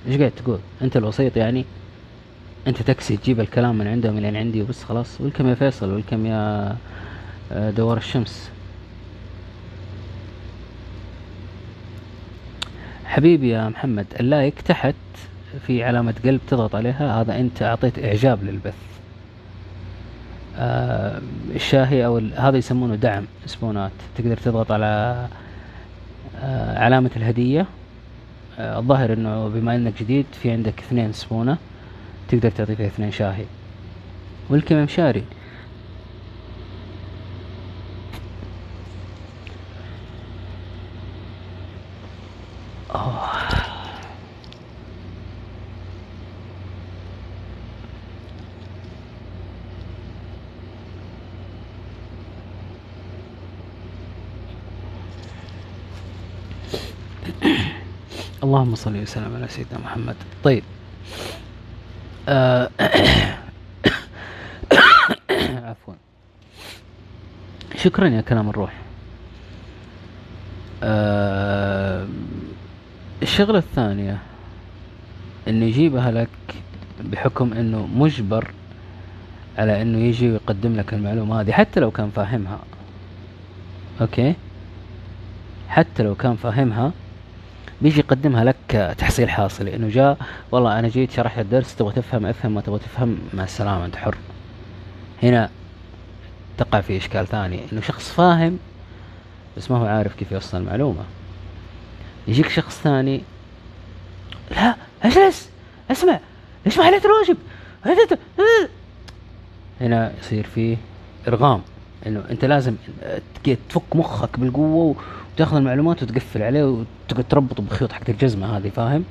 إيش قاعد تقول؟ أنت الوسيط يعني؟ أنت تكسي تجيب الكلام من عندهم من عندي وبس خلاص. welcome يا فيصل welcome يا آه، دوار الشمس؟ حبيبي يا محمد ال like تحت في علامة قلب تضغط عليها هذا أنت أعطيت إعجاب للبث. آه، الشاهي أو هذا يسمونه دعم سبونات. تقدر تضغط على آه، علامة الهدية. آه، الظاهر إنه بما إنك جديد في عندك اثنين سبونة تقدر تعطي فيها اثنين شاهي. والكم اللهم صل وسلم على سيدنا محمد. طيب. آه [coughs] عفوا. شكرا يا كلام الروح. آه الشغلة الثانية إنه يجيبها لك بحكم إنه مجبر على إنه يجي ويقدم لك المعلومة هذه حتى لو كان فاهمها. أوكي؟ حتى لو كان فاهمها بيجي يقدمها لك تحصيل حاصل. إنه جاء والله أنا جيت شرحت الدرس تبغى تفهم أفهم ما تبغى تفهم مع السلامة أنت حر. هنا تقع في إشكال ثاني إنه شخص فاهم بس ما هو عارف كيف يوصل المعلومة. يجيك شخص ثاني. لا اجلس. اسمع ما حليت الواجب. هنا يصير فيه ارغام. إنه أنت لازم تفك مخك بالقوة وتاخذ المعلومات وتقفل عليه وتقعد تربطه بخيوط حق الجزمة هذه فاهم؟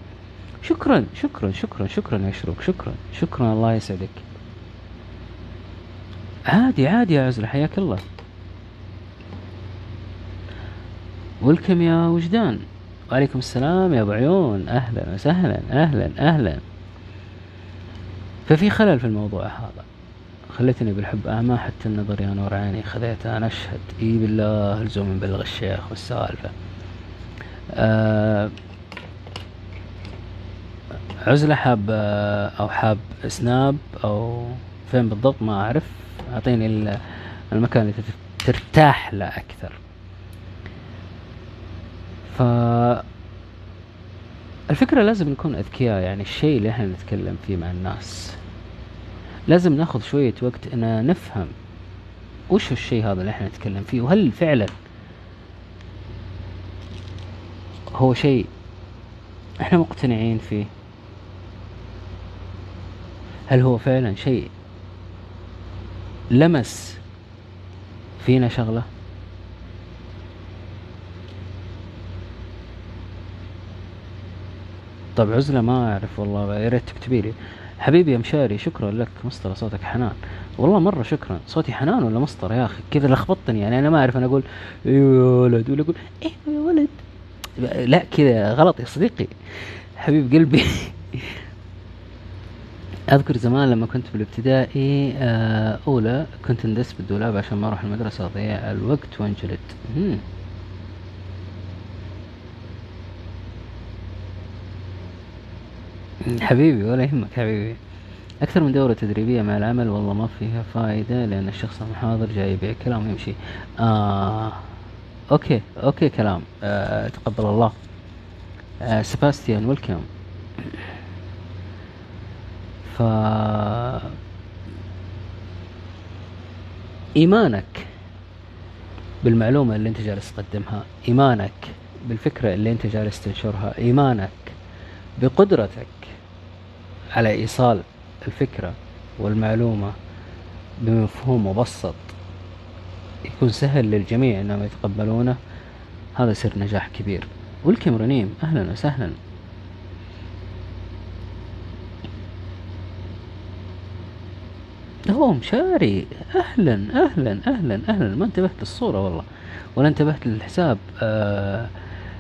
شكرا شكرا شكرا شكرا يا شروق شكرا شكرا الله يسعدك. عادي عادي يا عزلة حياك الله. ولكم يا وجدان. وعليكم السلام يا أبو عيون. أهلا وسهلا أهلا أهلا. ففي خلل في الموضوع هذا. خلتني بالحب أعمى حتى النظر يا نور عيني خذيته أنا أشهد. إي بالله لزوم نبلغ الشيخ والسالفة. آه عزلة حاب آه، أو حاب سناب أو فين بالضبط ما أعرف. أعطيني المكان اللي ترتاح له أكثر. ف الفكرة لازم نكون أذكياء يعني الشيء اللي إحنا نتكلم فيه مع الناس. لازم ناخذ شوية وقت إن نفهم وش الشيء هذا اللي إحنا نتكلم فيه وهل فعلا هو شيء إحنا مقتنعين فيه؟ هل هو فعلا شيء لمس فينا شغلة؟ طب عزلة ما أعرف والله يا ريت تكتبي لي. حبيبي يا مشاري شكرا لك مسطرة صوتك حنان. والله مرة شكرا. صوتي حنان ولا مسطرة يا أخي؟ كذا لخبطتني يعني أنا ما أعرف أنا أقول أيوة يا ولد ولا أقول أيوة يا ولد؟ لا كذا غلط يا صديقي. حبيب قلبي. [laughs] أذكر زمان لما كنت بالابتدائي آه، أولى كنت ندس بالدولاب عشان ما أروح المدرسة أضيع الوقت وأنجلد. حبيبي ولا يهمك حبيبي. أكثر من دورة تدريبية مع العمل والله ما فيها فائدة لأن الشخص المحاضر جاي يبيع كلام ويمشي. آه okay okay كلام. آه تقبل الله. آه سباستيان welcome ف إيمانك بالمعلومة اللي أنت جالس تقدمها إيمانك بالفكرة اللي أنت جالس تنشرها إيمانك بقدرتك على إيصال الفكرة والمعلومة بمفهوم مبسط. يكون سهل للجميع إنهم يتقبلونه. هذا سر نجاح كبير. ولكم رنيم أهلا وسهلا. هو مشاري. أهلا أهلا أهلا أهلا. ما انتبهت للصورة والله. ولا انتبهت للحساب. آه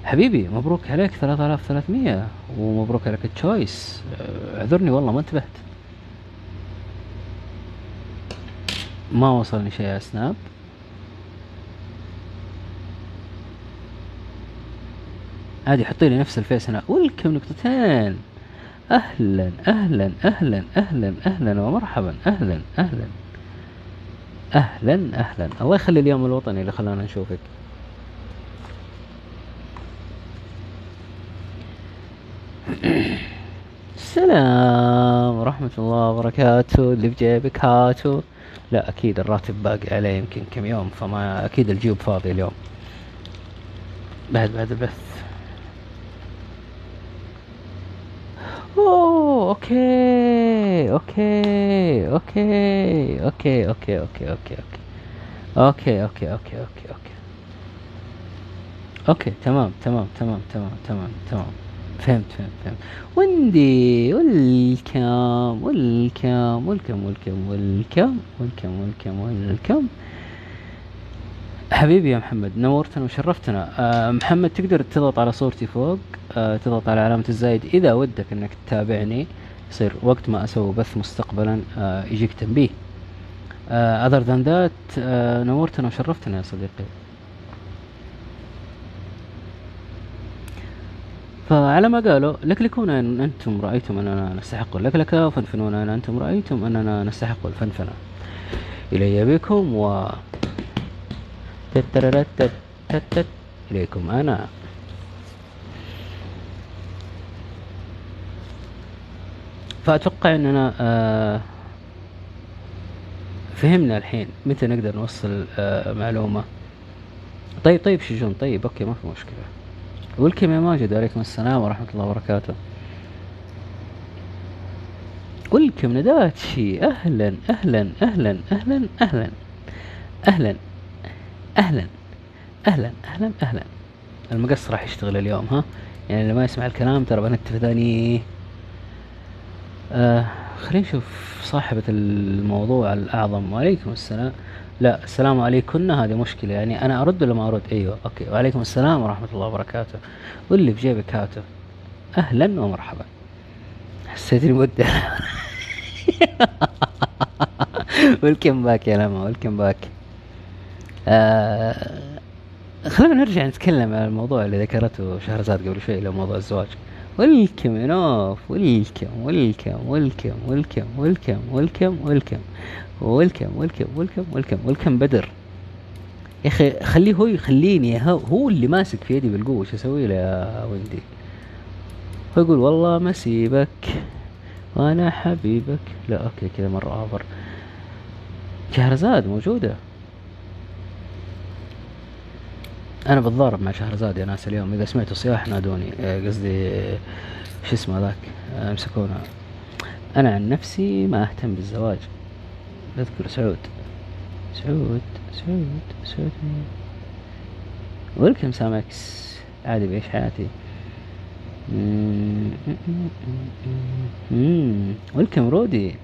حبيبي مبروك عليك 3300 ومبروك عليك التشويس. اعذرني والله ما انتبهت. ما وصلني شيء يا سناب عادي حطي لي نفس ال face هنا. welcome نقطتين أهلا أهلا أهلا أهلا أهلا ومرحبا. أهلا أهلا. أهلا أهلا. الله يخلي اليوم الوطني اللي خلانا نشوفك. السلام. ورحمة الله وبركاته. اللي بجيبك هاتو. لا أكيد الراتب باقي عليه يمكن كم يوم فما أكيد الجيوب فاضي اليوم. بعد بعد البث. أوه okay okay okay okay okay okay okay okay. okay okay okay okay okay. okay تمام تمام تمام تمام تمام تمام. فهمت فهمت فهمت. وندي welcome welcome welcome welcome welcome welcome welcome welcome. حبيبي يا محمد نورتنا وشرفتنا. أه محمد تقدر تضغط على صورتي فوق؟ أه تضغط على علامة الزايد. إذا ودك إنك تتابعني يصير وقت ما أسوي بث مستقبلا أه يجيك تنبيه. than that أه نورتنا وشرفتنا يا صديقي. فعلى ما قالوا لكلكون أن أنتم رأيتم أننا نستحق اللكلكه وفنفنون أن أنتم رأيتم أننا نستحق الفنفنة. إلي بكم و إليكم أنا. فأتوقع أننا آه فهمنا الحين متى نقدر نوصل آه معلومة. طيب طيب شجون؟ طيب أوكي ما في مشكلة. ولكم يا ماجد وعليكم السلام ورحمة الله وبركاته. ولكم نداتشي أهلا أهلا أهلا أهلا أهلا أهلا أهلا أهلا أهلا أهلا. المقص راح يشتغل اليوم ها؟ يعني اللي ما يسمع الكلام ترى بنكتب ثاني آه خلينا نشوف صاحبة الموضوع الأعظم. وعليكم السلام. لا السلام عليكم هذه مشكلة يعني أنا أرد ولا ما أرد؟ أيوة okay. وعليكم السلام ورحمة الله وبركاته. واللي في جيبك هاته أهلا ومرحبا. حسيت إني مدة welcome back يا لما welcome back آه خلينا نرجع نتكلم عن الموضوع اللي ذكرته شهرزاد قبل شوي اللي هو موضوع الزواج. welcome نوف welcome welcome welcome welcome welcome welcome welcome welcome welcome welcome ويلكم بدر يا أخي خليه هو يخليني هو اللي ماسك في يدي بالقوة شو أسوي له يا ويندي؟ هو يقول والله ما أسيبك وأنا حبيبك. لا okay كذا مرة over. شهرزاد موجودة. أنا بتضارب مع شهرزاد يا ناس اليوم إذا سمعتوا صياح نادوني. آه، قصدي شو اسمه ذاك؟ آه، أمسكونا. أنا عن نفسي ما أهتم بالزواج. اذكر سعود. سعود سعود سعود. ولكم سامكس عادي بعيش حياتي. welcome رودي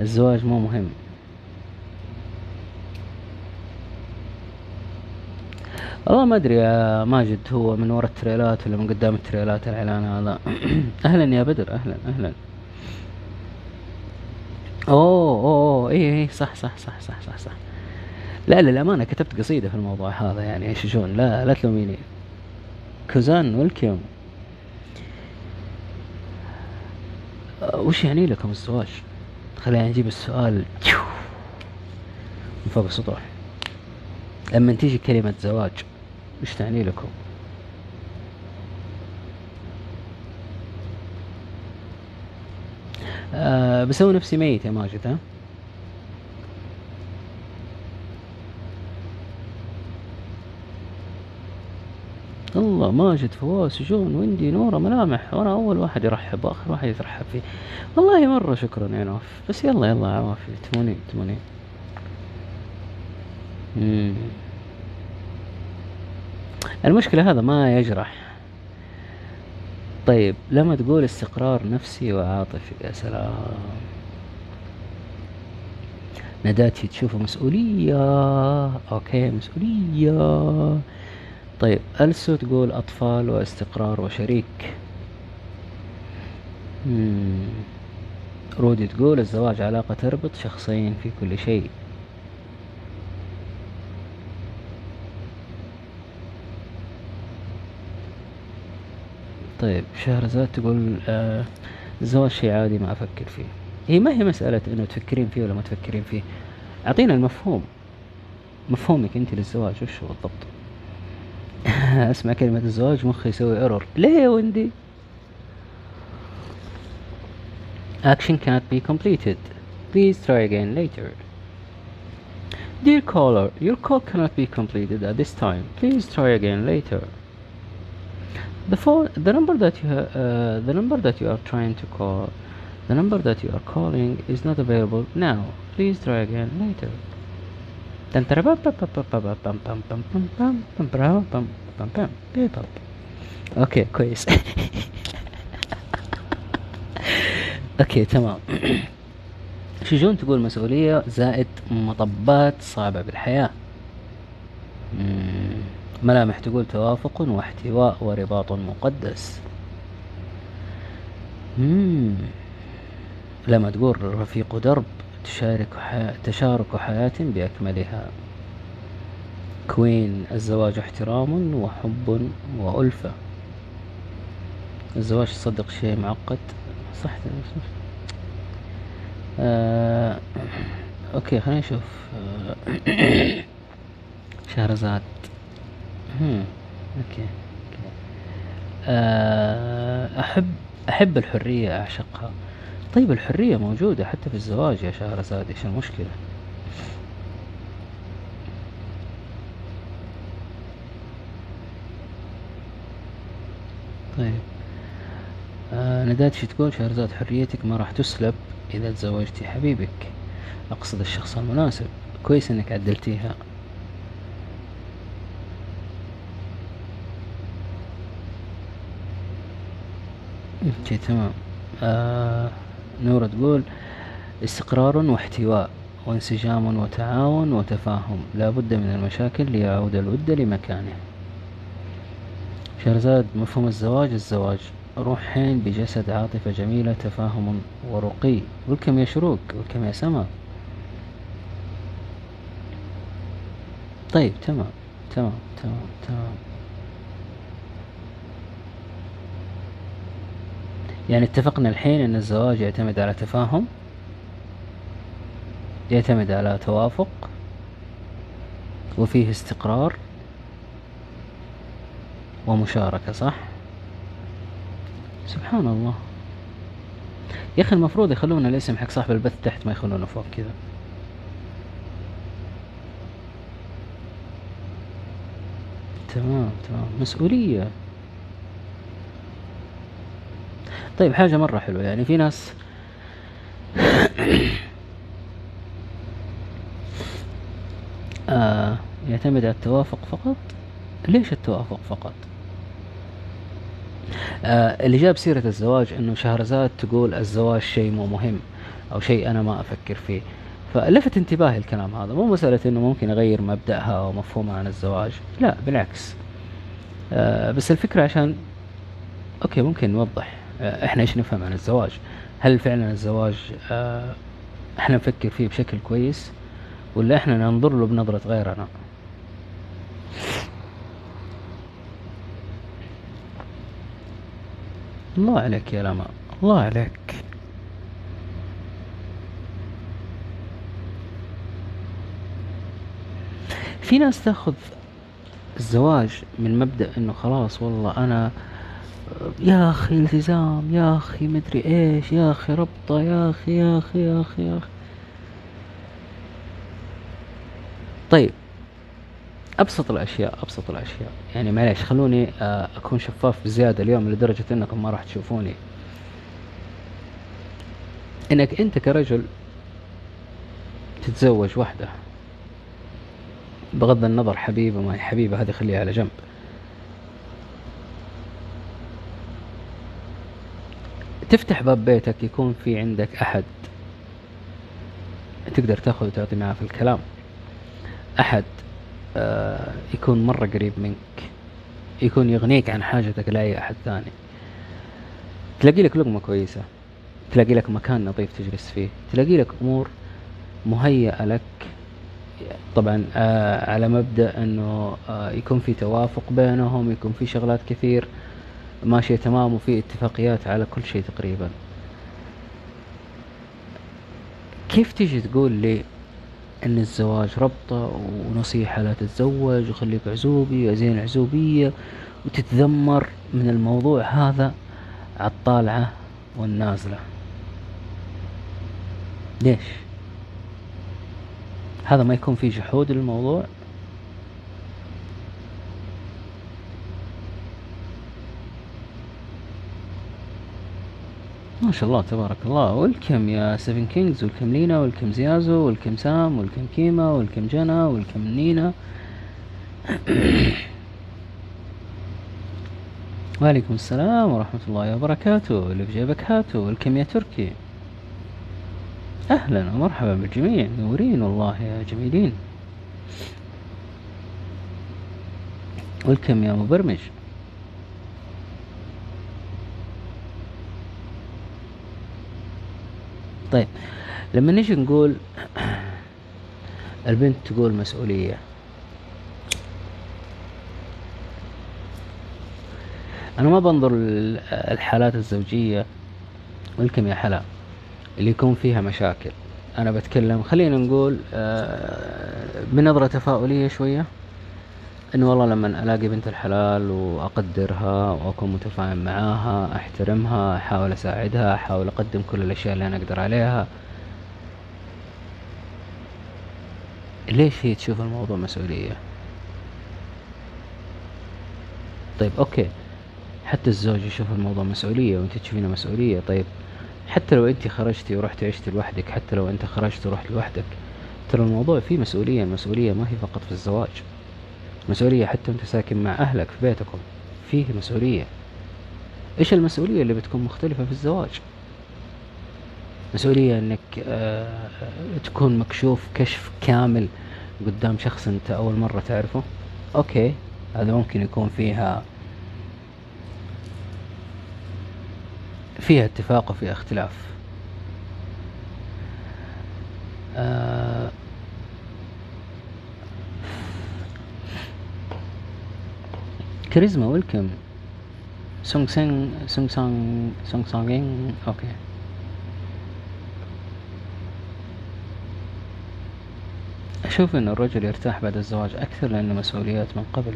الزواج مو مهم. والله ما أدري يا ماجد هو من ورا التريلات ولا من قدام التريلات الاعلان هذا أهلا يا بدر أهلا أهلا. أوه أوه اي اي صح صح صح صح صح صح. لا للامانه كتبت قصيدة في الموضوع هذا يعني إيش شلون لا لا تلوميني. كوزان welcome وش يعني لكم الزواج؟ خلينا نجيب السؤال. من فوق السطوح. لما تيجي كلمة زواج وش تعني لكم؟ أه بسوي نفسي ميت يا ماجد ها؟ الله ماجد فواز جون ويندي نورة ملامح. وأنا أول واحد يرحب وآخر واحد يترحب فيه. والله مرة شكرا يا نوف. بس يلا يلا عوافي تمونين تمونين المشكلة هذا ما يجرح. طيب لما تقول استقرار نفسي وعاطفي يا سلام. نداتي تشوفه مسؤولية. أوكي مسؤولية. طيب ألسو تقول أطفال واستقرار وشريك. مم. رودي تقول الزواج علاقة تربط شخصين في كل شيء. طيب شهرزاد تقول آه الزواج شيء عادي ما أفكر فيه هي ما هي مسألة إنه تفكرين فيه ولا ما تفكرين فيه أعطينا المفهوم مفهومك أنت للزواج وش هو بالضبط [laughs] أسمع كلمة الزواج مخي يسوي ايرور ليه يا وندي Action cannot be completed. Please try again later. Dear caller, your call cannot be completed at this time. Please try again later. The phone the number that you uh, the number that you are trying to call the number that you are calling is not available now please try again later okay كويس okay تمام شجون تقول مسؤولية زائد مطبات صعبة بالحياة مم. ملامح تقول توافق واحتواء ورباط مقدس. مم. لما تقول رفيق درب تشارك حياة تشارك حياة بأكملها. كوين الزواج احترام وحب وألفة. الزواج تصدق شيء معقد؟ صح. آه okay خلينا نشوف. آه [coughs] شهرزاد. okay. آه، أحب أحب الحرية أعشقها. طيب الحرية موجودة حتى في الزواج يا شهرزاد إيش المشكلة؟ طيب. آه ندات شي تقول؟ شهرزاد حريتك ما راح تسلب إذا تزوجتي حبيبك. أقصد الشخص المناسب. كويس إنك عدلتيها. أوكي تمام. آه نورة تقول استقرار واحتواء وانسجام وتعاون وتفاهم. لا بد من المشاكل ليعود الود لمكانه. شهرزاد مفهوم الزواج الزواج. روحين بجسد عاطفة جميلة تفاهم ورقي. ولكم يا شروق؟ ولكم يا سما؟ طيب تمام تمام تمام تمام. يعني اتفقنا الحين إن الزواج يعتمد على تفاهم يعتمد على توافق وفيه استقرار ومشاركة صح؟ سبحان الله. يا أخي المفروض يخلون الاسم حق صاحب البث تحت ما يخلونه فوق كذا. تمام تمام. مسؤولية. طيب حاجة مرة حلوة. يعني في ناس [coughs] آه يعتمد على التوافق فقط. ليش التوافق فقط؟ آه اللي جاب سيرة الزواج إنه شهرزاد تقول الزواج شيء مو مهم أو شيء أنا ما أفكر فيه. فلفت انتباهي الكلام هذا. مو مسألة إنه ممكن اغير مبدأها أو مفهومها عن الزواج. لا بالعكس. آه بس الفكرة عشان أوكي ممكن نوضح. إحنا إيش نفهم عن الزواج؟ هل فعلا الزواج آه إحنا نفكر فيه بشكل كويس ولا إحنا ننظر له بنظرة غيرنا الله عليك يا لما الله عليك. في ناس تأخذ الزواج من مبدأ إنه خلاص والله أنا يا أخي التزام يا أخي مدري إيش يا أخي ربطة يا أخي يا أخي يا أخي يا أخي. طيب أبسط الأشياء أبسط الأشياء. يعني معليش خلوني آه، أكون شفاف بزيادة اليوم لدرجة إنكم ما راح تشوفوني. إنك أنت كرجل تتزوج واحدة بغض النظر حبيبة ما هي حبيبة هذه خليها على جنب. تفتح باب بيتك يكون في عندك أحد. تقدر تأخذ وتعطي معاه في الكلام. أحد آه، يكون مرة قريب منك. يكون يغنيك عن حاجتك لأي أحد ثاني. تلاقي لك لقمة كويسة. تلاقي لك مكان نظيف تجلس فيه. تلاقي لك أمور مهيئة لك. طبعا آه على مبدأ أنه آه يكون في توافق بينهم يكون في شغلات كثير. ماشية تمام وفي اتفاقيات على كل شيء تقريبا. كيف تيجي تقول لي إن الزواج ربطة ونصيحة لا تتزوج وخليك عزوبي وزين العزوبية وتتذمر من الموضوع هذا على الطالعة والنازلة؟ ليش؟ هذا ما يكون فيه جحود للموضوع؟ ما شاء الله تبارك الله. welcome يا سيفن كينجز welcome لينا welcome زيازو welcome سام welcome كيما welcome جنا welcome نينا. [coughs] وعليكم السلام ورحمة الله وبركاته. اللي في جيبك هاتو welcome يا تركي. أهلا ومرحبا بالجميع. نورين والله يا جميلين. welcome يا مبرمج. طيب لما نيجي نقول البنت تقول مسؤولية. أنا ما بنظر الحالات الزوجية والكم يا حلا اللي يكون فيها مشاكل. أنا بتكلم خلينا نقول آه، بنظرة تفاؤلية شوية. إنه والله لما ألاقي بنت الحلال وأقدرها وأكون متفاهم معاها أحترمها أحاول أساعدها أحاول أقدم كل الأشياء اللي أنا أقدر عليها. ليش هي تشوف الموضوع مسؤولية؟ طيب أوكي. حتى الزوج يشوف الموضوع مسؤولية وأنت تشوفينه مسؤولية. طيب حتى لو أنت خرجتي ورحتي عشتي لوحدك حتى لو أنت خرجت ورحت لوحدك ترى الموضوع فيه مسؤولية المسؤولية ما هي فقط في الزواج. مسؤولية حتى وأنت ساكن مع أهلك في بيتكم. فيه مسؤولية. إيش المسؤولية اللي بتكون مختلفة في الزواج؟ مسؤولية إنك آه تكون مكشوف كشف كامل قدام شخص أنت أول مرة تعرفه. أوكي هذا ممكن يكون فيها فيها اتفاق وفيها اختلاف. آه كاريزما ويلكم. سونغ سينغ سونغ سانغ سونغ سانغينغ أوكي. أشوف أن الرجل يرتاح بعد الزواج أكثر لأنه مسؤوليات من قبل.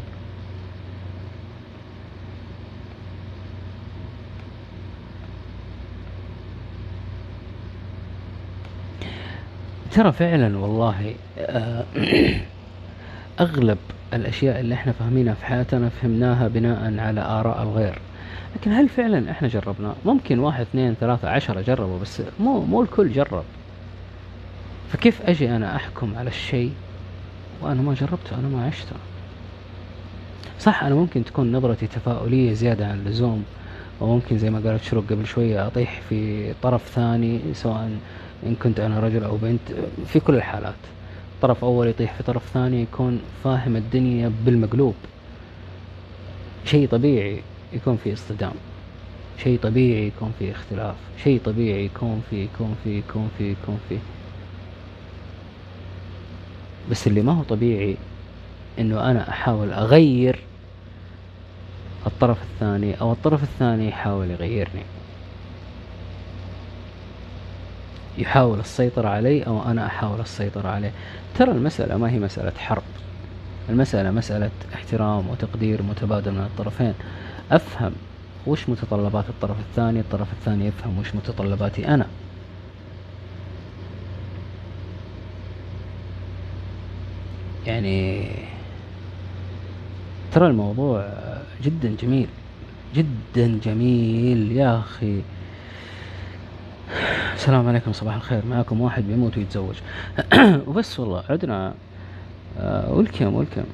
ترى فعلا والله آه، [clears throat] أغلب الأشياء اللي إحنا فاهمينها في حياتنا فهمناها بناء على آراء الغير. لكن هل فعلا إحنا جربنا؟ ممكن واحد اثنين ثلاثة عشرة جربوا بس مو مو الكل جرب. فكيف أجي أنا أحكم على الشيء وأنا ما جربته أنا ما عشته؟ صح أنا ممكن تكون نظرتي تفاؤلية زيادة عن اللزوم وممكن زي ما قالت شروق قبل شوية أطيح في طرف ثاني سواء إن كنت أنا رجل أو بنت في كل الحالات. طرف أول يطيح في طرف ثاني يكون فاهم الدنيا بالمقلوب. شيء طبيعي يكون في اصطدام. شيء طبيعي يكون في اختلاف. شيء طبيعي يكون في يكون في يكون في يكون في. بس اللي ما هو طبيعي إنه أنا أحاول أغير الطرف الثاني أو الطرف الثاني يحاول يغيرني. يحاول السيطرة علي أو أنا أحاول السيطرة عليه. ترى المسألة ما هي مسألة حرب. المسألة مسألة احترام وتقدير متبادل من الطرفين. أفهم وش متطلبات الطرف الثاني الطرف الثاني يفهم وش متطلباتي أنا. يعني ترى الموضوع جدا جميل. جدا جميل يا أخي. السلام عليكم صباح الخير. معكم واحد بيموت ويتزوج. [clears throat] وبس والله عدنا. ولكم ولكم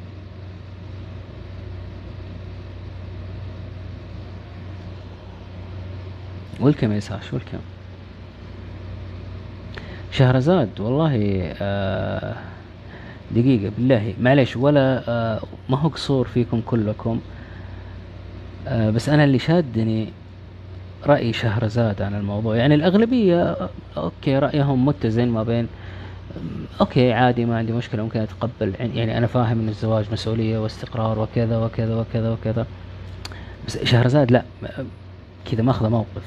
ولكم يا ساش ولكم شهرزاد والله آه دقيقة بالله. معليش ولا آه ما هو قصور فيكم كلكم. آه بس أنا اللي شادني رأي شهرزاد عن الموضوع. يعني الأغلبية okay رأيهم متزن ما بين okay عادي ما عندي مشكلة ممكن أتقبل. يعني أنا فاهم إن الزواج مسؤولية واستقرار وكذا وكذا وكذا وكذا. بس شهرزاد لا كذا ماخذة موقف.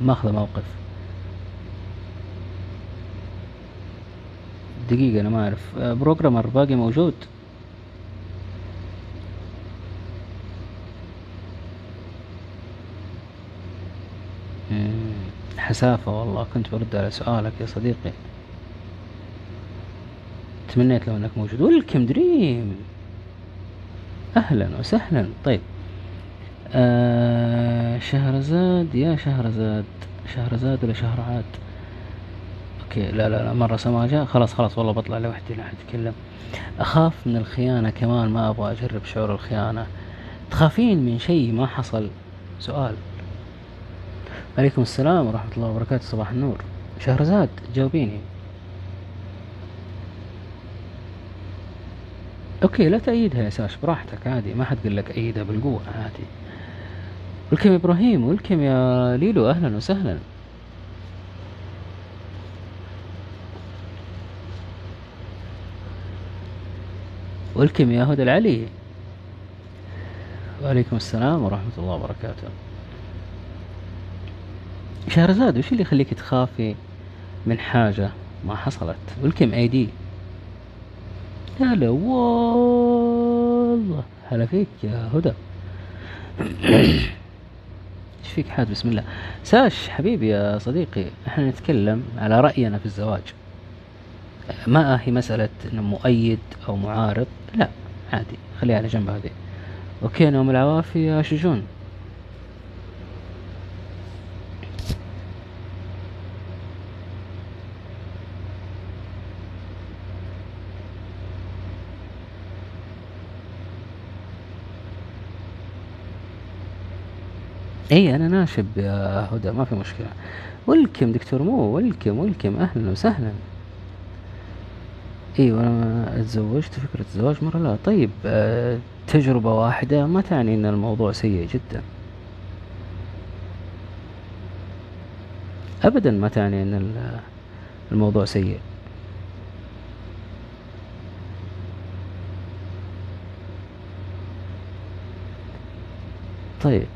ماخذة موقف. دقيقة أنا ما أعرف. programmer باقي موجود؟ حسافة والله. كنت برد على سؤالك يا صديقي. تمنيت لو أنك موجود. welcome دريم. أهلا وسهلا. طيب. آه شهرزاد. يا شهرزاد. شهرزاد ولا شهرعاد؟ okay. لا لا لا. مرة سماجة خلاص خلاص. والله بطلع لوحدي لا احد يتكلم أخاف من الخيانة كمان. ما أبغى أجرب شعور الخيانة. تخافين من شيء؟ ما حصل. سؤال. عليكم السلام ورحمة الله وبركاته صباح النور. شهرزاد جاوبيني. أوكي لا تأيدها يا ساش براحتك عادي ما حد قال لك أيدها بالقوة عادي. ولكم يا إبراهيم ولكم يا ليلو أهلا وسهلا. ولكم يا هدى العلي. وعليكم السلام ورحمة الله وبركاته. شهرزاد وش اللي يخليك تخافي من حاجة ما حصلت؟ ولكم اي دي هلا والله. هلا فيك يا هدى. [coughs] إيش فيك حاد بسم الله. ساش حبيبي يا صديقي إحنا نتكلم على رأينا في الزواج. ما هي مسألة إنه مؤيد أو معارض؟ لا عادي. خليها على جنب هذه. أوكي نوم العوافي يا شجون إي أنا ناشب يا هدى ما في مشكلة. ولكم دكتور مو ولكم ولكم. أهلا وسهلا. أيوه أنا تزوجت فكرة الزواج مرة لا. طيب آه، تجربة واحدة ما تعني إن الموضوع سيء جدا. ابدا ما تعني إن الموضوع سيء. طيب.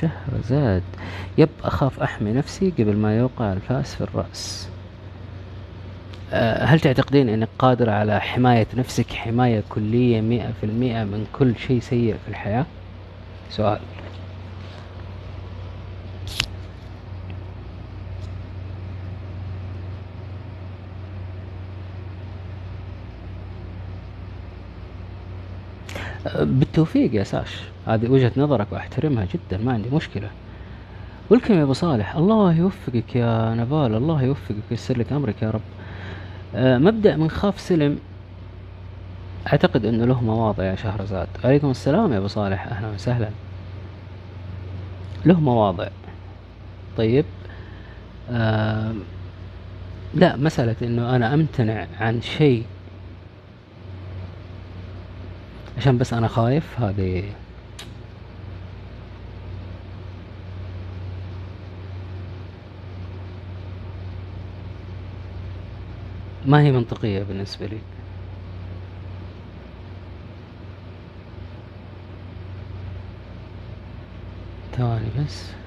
شهرزاد يب أخاف أحمي نفسي قبل ما يوقع الفأس في الرأس. أه، هل تعتقدين أنك قادرة على حماية نفسك حماية كلية مئة في المئة من كل شيء سيء في الحياة؟ سؤال. بالتوفيق يا ساش. هذه وجهة نظرك وأحترمها جدا ما عندي مشكلة. ولكم يا أبو صالح الله يوفقك يا نفال الله يوفقك ويسر لك أمرك يا رب. آه مبدأ من خاف سلم أعتقد إنه له مواضع يا شهرزاد. عليكم السلام يا أبو صالح أهلا وسهلا. له مواضع طيب آه لا مسألة إنه أنا أمتنع عن شيء عشان بس أنا خايف هذه ما هي منطقية بالنسبة لي. ثواني بس.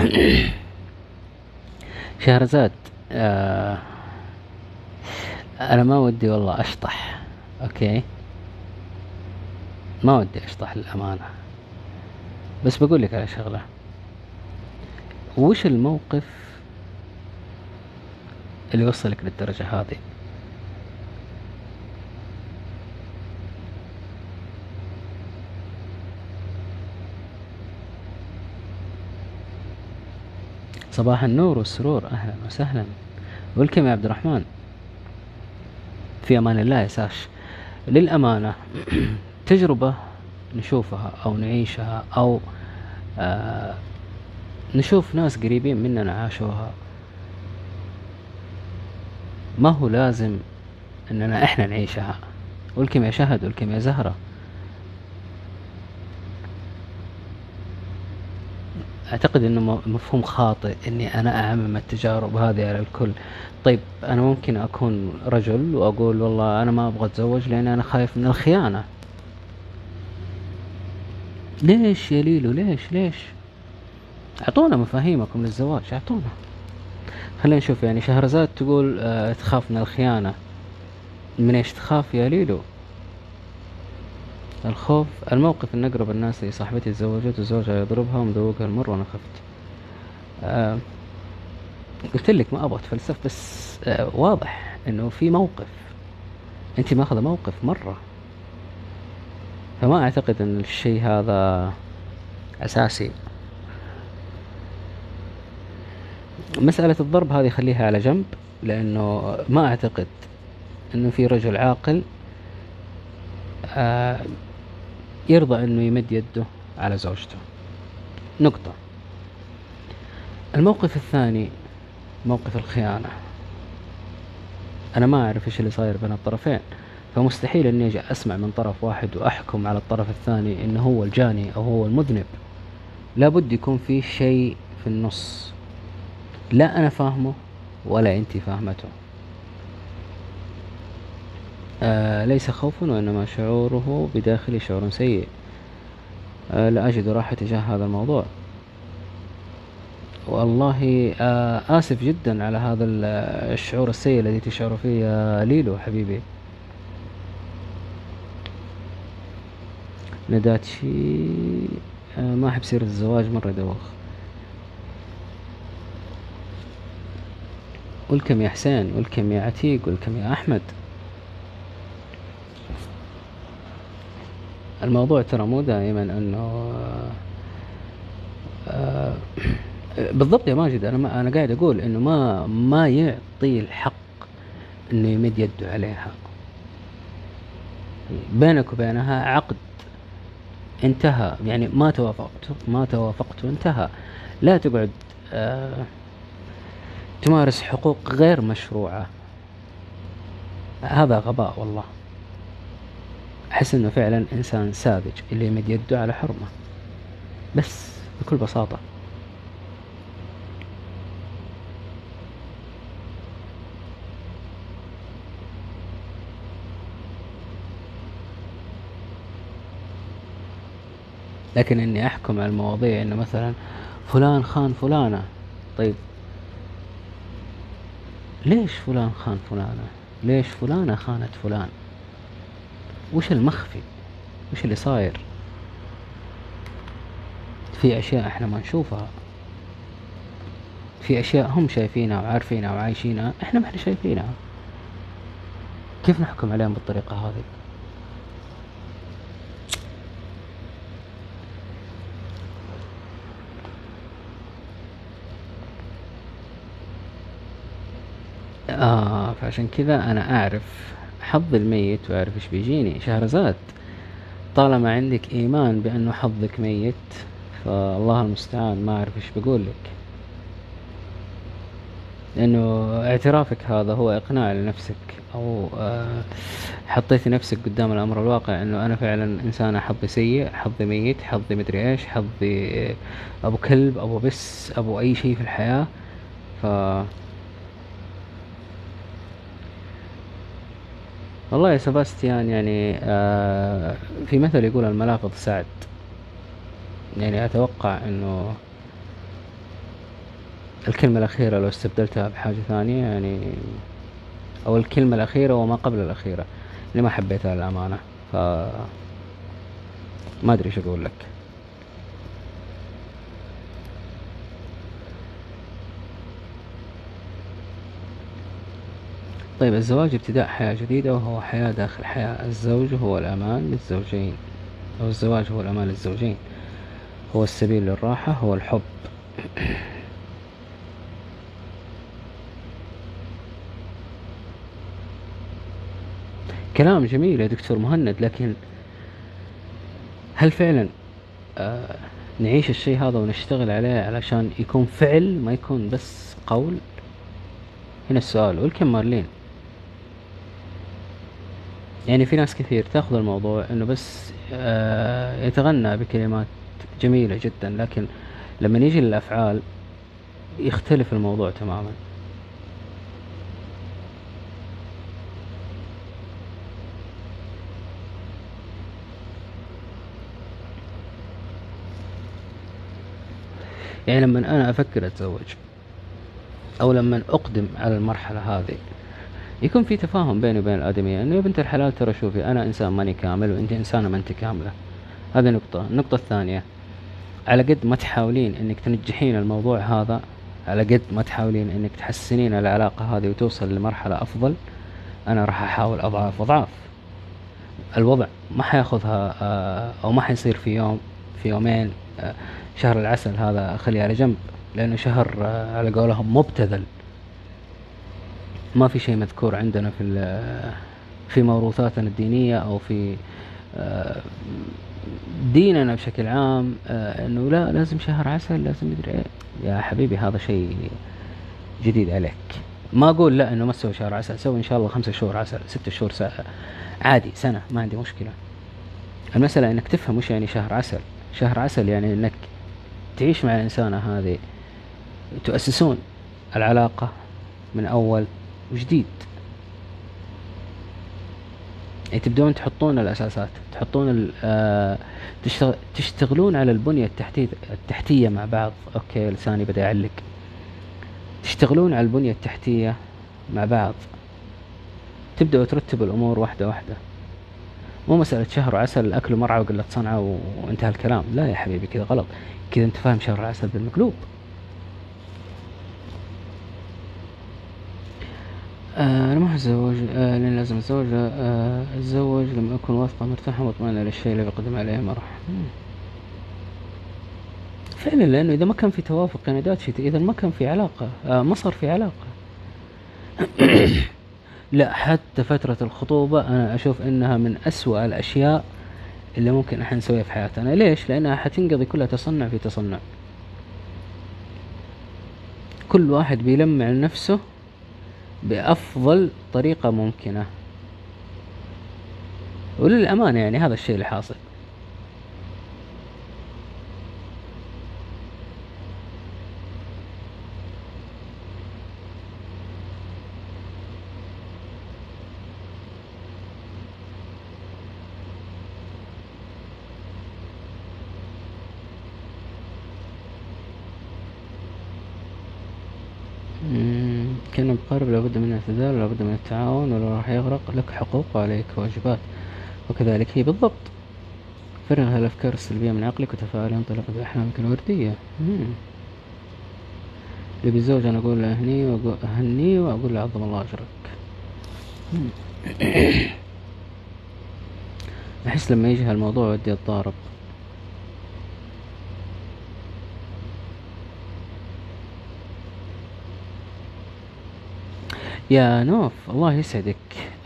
[coughs] شهرزاد آه أنا ما ودي والله أشطح أوكي؟ ما ودي أشطح للأمانة. بس بقول لك على شغلة. وش الموقف اللي وصلك للدرجة هذه؟ صباح النور والسرور أهلا وسهلا. ولكم يا عبد الرحمن في أمان الله يا ساش. للأمانة [clears throat] تجربة نشوفها أو نعيشها أو آه نشوف ناس قريبين مننا عاشوها ما هو لازم إننا إحنا نعيشها. ولكم يا شهد ولكم يا زهرة. أعتقد إنه مفهوم خاطئ إني أنا أعمم التجارب هذه على الكل. طيب أنا ممكن أكون رجل وأقول والله أنا ما أبغى أتزوج لأن أنا خايف من الخيانة. ليش يا ليلو؟ ليش؟ ليش؟ أعطونا مفاهيمكم للزواج أعطونا. خلينا نشوف يعني شهرزاد تقول آه تخاف من الخيانة. من إيش تخاف يا ليلو؟ الخوف الموقف ان اقرب الناس لي صاحبتي تزوجت وزوجها يضربها ومذوقها المر وأنا خفت. آه قلت لك ما أبغى أتفلسف بس آه واضح إنه في موقف. أنت ماخذة موقف مرة. فما أعتقد إن الشيء هذا أساسي. مسألة الضرب هذه خليها على جنب لأنه ما أعتقد إنه في رجل عاقل آه يرضى إنه يمد يده على زوجته. نقطة. الموقف الثاني موقف الخيانة. أنا ما أعرف إيش اللي صاير بين الطرفين فمستحيل إني أجي أسمع من طرف واحد وأحكم على الطرف الثاني إنه هو الجاني أو هو المذنب. لابد يكون في شيء في النص. لا أنا فاهمه ولا أنت فاهمته. آه ليس خوف وإنما شعوره بداخلي شعور سيء. آه لا أجد راحة تجاه هذا الموضوع. والله آه آسف جدا على هذا الشعور السيء الذي تشعر فيه يا ليلو حبيبي نداتشي آه ما أحب سيرة الزواج مرة دوخ ولكم يا حسين ولكم يا عتيق ولكم يا أحمد. الموضوع ترى مو دائما إنه آه بالضبط يا ماجد أنا ما أنا قاعد أقول إنه ما ما يعطي الحق إنه يمد يده عليها. بينك وبينها عقد انتهى يعني ما توافقت ما توافقت وانتهى. لا تقعد آه تمارس حقوق غير مشروعة. هذا غباء والله. أحس إنه فعلا إنسان ساذج اللي يمد يده على حرمة بس بكل بساطة. لكن إني أحكم على المواضيع إنه مثلا فلان خان فلانة طيب ليش فلان خان فلانة؟ ليش فلانة خانت فلان؟ وش المخفي؟ وش اللي صاير؟ في أشياء إحنا ما نشوفها. في أشياء هم شايفينها وعارفينها وعايشينها إحنا ما إحنا شايفينها. كيف نحكم عليهم بالطريقة هذه؟ آه فعشان كذا أنا أعرف حظ الميت وأعرف إيش بيجيني. شهرزاد طالما عندك إيمان بأنه حظك ميت فالله المستعان ما أعرف إيش بقول لك. لأنه اعترافك هذا هو إقناع لنفسك أو آه حطيت نفسك قدام الأمر الواقع إنه أنا فعلا إنسانة حظي سيء حظي ميت حظي مدري إيش حظي أبو كلب أبو بس أبو أي شيء في الحياة. ف والله يا سباستيان يعني آه في مثل يقول الملافظ سعد يعني أتوقع أنه الكلمة الأخيرة لو استبدلتها بحاجة ثانية يعني أو الكلمة الأخيرة وما قبل الأخيرة اللي ما حبيتها للأمانة ف ما أدري إيش أقول لك. طيب الزواج ابتداء حياة جديدة وهو حياة داخل حياة. الزوج هو الأمان للزوجين أو الزواج هو الأمان للزوجين. هو السبيل للراحة هو الحب. [clears throat] كلام جميل يا دكتور مهند لكن هل فعلا آه نعيش الشيء هذا ونشتغل عليه علشان يكون فعل ما يكون بس قول؟ هنا السؤال والكم مارلين يعني في ناس كثير تاخذ الموضوع إنه بس آه يتغنى بكلمات جميلة جدا لكن لما يجي للأفعال يختلف الموضوع تماما. يعني لما أنا أفكر أتزوج أو لما أقدم على المرحلة هذه يكون في تفاهم بيني وبين الآدمية. إنه يا بنت الحلال ترى شوفي أنا إنسان ماني كامل وأنت إنسانة ما أنت كاملة. هذه نقطة. النقطة الثانية على قد ما تحاولين إنك تنجحين الموضوع هذا على قد ما تحاولين إنك تحسنين العلاقة هذه وتوصل لمرحلة أفضل أنا راح أحاول اضعاف أضعاف. الوضع ما حياخذها آه، أو ما حيصير في يوم في يومين آه، شهر العسل هذا خليه على جنب لأنه شهر آه، على قولهم مبتذل. ما في شيء مذكور عندنا في في موروثاتنا الدينية أو في ديننا بشكل عام إنه لا لازم شهر عسل لازم مدري إيه. يا حبيبي هذا شيء جديد عليك. ما أقول لا إنه ما تسوي شهر عسل سوي إن شاء الله خمسة شهور عسل ستة شهور سنة عادي سنة ما عندي مشكلة. المسألة إنك تفهم وش يعني شهر عسل. شهر عسل يعني إنك تعيش مع الانسانة هذه. تؤسسون العلاقة من أول وجديد. يعني تبدون تحطون الأساسات تحطون آه تشتغلون على البنية التحتية التحتية مع بعض. أوكي لساني بدأ يعلق. تشتغلون على البنية التحتية مع بعض. تبدأوا ترتبوا الأمور واحدة واحدة. مو مسألة شهر وعسل الأكل مرعى وقلة صنعة وانتهى الكلام. لا يا حبيبي كذا غلط. كذا أنت فاهم شهر العسل بالمقلوب. أنا ما أتزوج آه لأن لازم أتزوج آه أتزوج لما أكون واثقة مرتاحة مطمئنة للشيء اللي بقدم عليه مرح. فعلا لأنه إذا ما كان في توافق يعني إذا ما كان في علاقة آه ما صار في علاقة. [coughs] لا حتى فترة الخطوبة أنا أشوف إنها من أسوأ الأشياء اللي ممكن إحنا نسويها في حياتنا. ليش؟ لأنها حتنقضي كلها تصنع في تصنع. كل واحد بيلمع نفسه بأفضل طريقة ممكنة. وللأمانة يعني هذا الشيء اللي حاصل كان مقارب لابد من الاعتذار لابد من التعاون ولو راح يغرق لك حقوق وعليك واجبات. وكذلك هي بالضبط. فرغ هالأفكار السلبية من عقلك وتفاعل انطلق بأحلامك الوردية. اللي بيتزوج أنا أقول له أهني وأقول أهني وأقول له عظم الله أجرك. [coughs] أحس لما يجي هالموضوع ودي أتضارب. يا نوف الله يسعدك.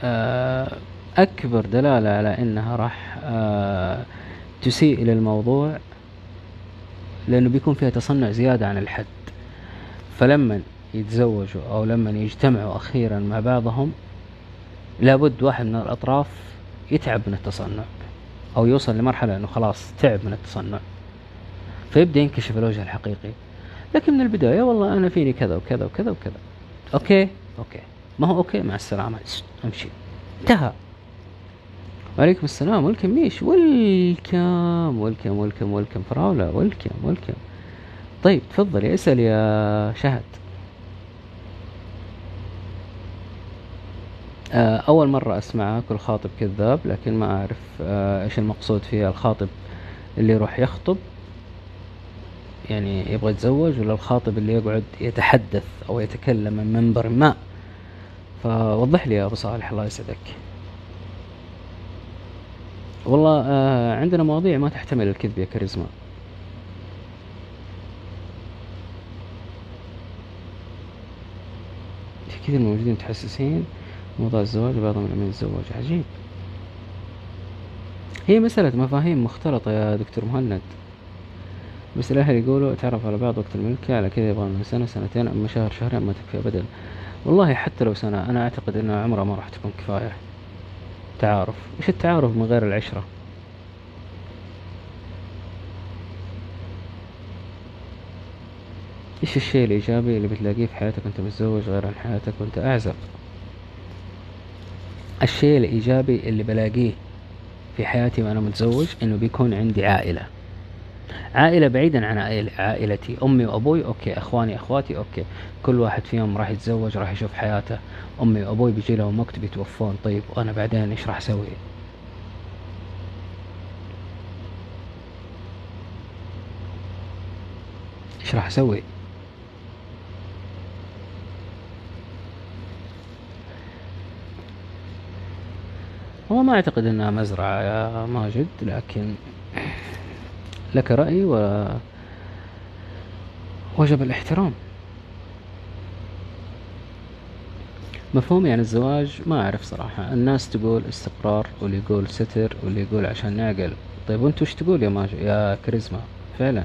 آه، أكبر دلالة على أنها راح آه، تسيء إلى الموضوع لأنه بيكون فيها تصنع زيادة عن الحد. فلما يتزوجوا أو لما يجتمعوا أخيرا مع بعضهم لابد واحد من الأطراف يتعب من التصنع أو يوصل لمرحلة أنه خلاص تعب من التصنع. فيبدأ ينكشف الوجه الحقيقي. لكن من البداية والله أنا فيني كذا وكذا وكذا وكذا. okay؟ okay. ما هو okay مع السلامة أمشي. انتهى. وعليكم السلام welcome ميش welcome welcome welcome welcome فراولة welcome welcome طيب تفضلي اسأل يا شهد. آه، أول مرة أسمعها كل خاطب كذاب لكن ما أعرف آه، إيش المقصود فيها. الخاطب اللي يروح يخطب يعني يبغى يتزوج ولا الخاطب اللي يقعد يتحدث أو يتكلم من منبر ما؟ فوضح لي يا أبو صالح الله يسعدك. والله آه عندنا مواضيع ما تحتمل الكذب يا كاريزما. في كثير موجودين متحسسين موضوع الزواج وبعضهم لم يتزوج. عجيب. هي مسألة مفاهيم مختلطة يا دكتور مهند. بس الأهل يقولوا تعرف على بعض وقت الملكة على كذا يبغى سنة سنتين أما شهر شهرين ما تكفي أبدا. والله حتى لو سنة أنا أعتقد أن عمرها ما راح تكون كفاية. تعارف. إيش التعارف من غير العشرة؟ إيش الشيء الإيجابي اللي بتلاقيه في حياتك؟ وأنت متزوج غير عن حياتك وأنت أعزب. الشيء الإيجابي اللي بلاقيه في حياتي وأنا متزوج إنه بيكون عندي عائلة. عائلة بعيدا عن عائلتي. أمي وأبوي okay. أخواني أخواتي okay. كل واحد فيهم راح يتزوج راح يشوف حياته. أمي وأبوي بيجي لهم وقت بيتوفون. طيب وأنا بعدين إيش راح أسوي؟ إيش راح أسوي؟ هو ما أعتقد أنها مزرعة يا ماجد لكن لك رأي و وجب الاحترام. مفهومي عن الزواج ما أعرف صراحة. الناس تقول استقرار واللي يقول ستر واللي يقول عشان نعقل. طيب وأنت وش تقول يا ماجد؟ يا كاريزما فعلا.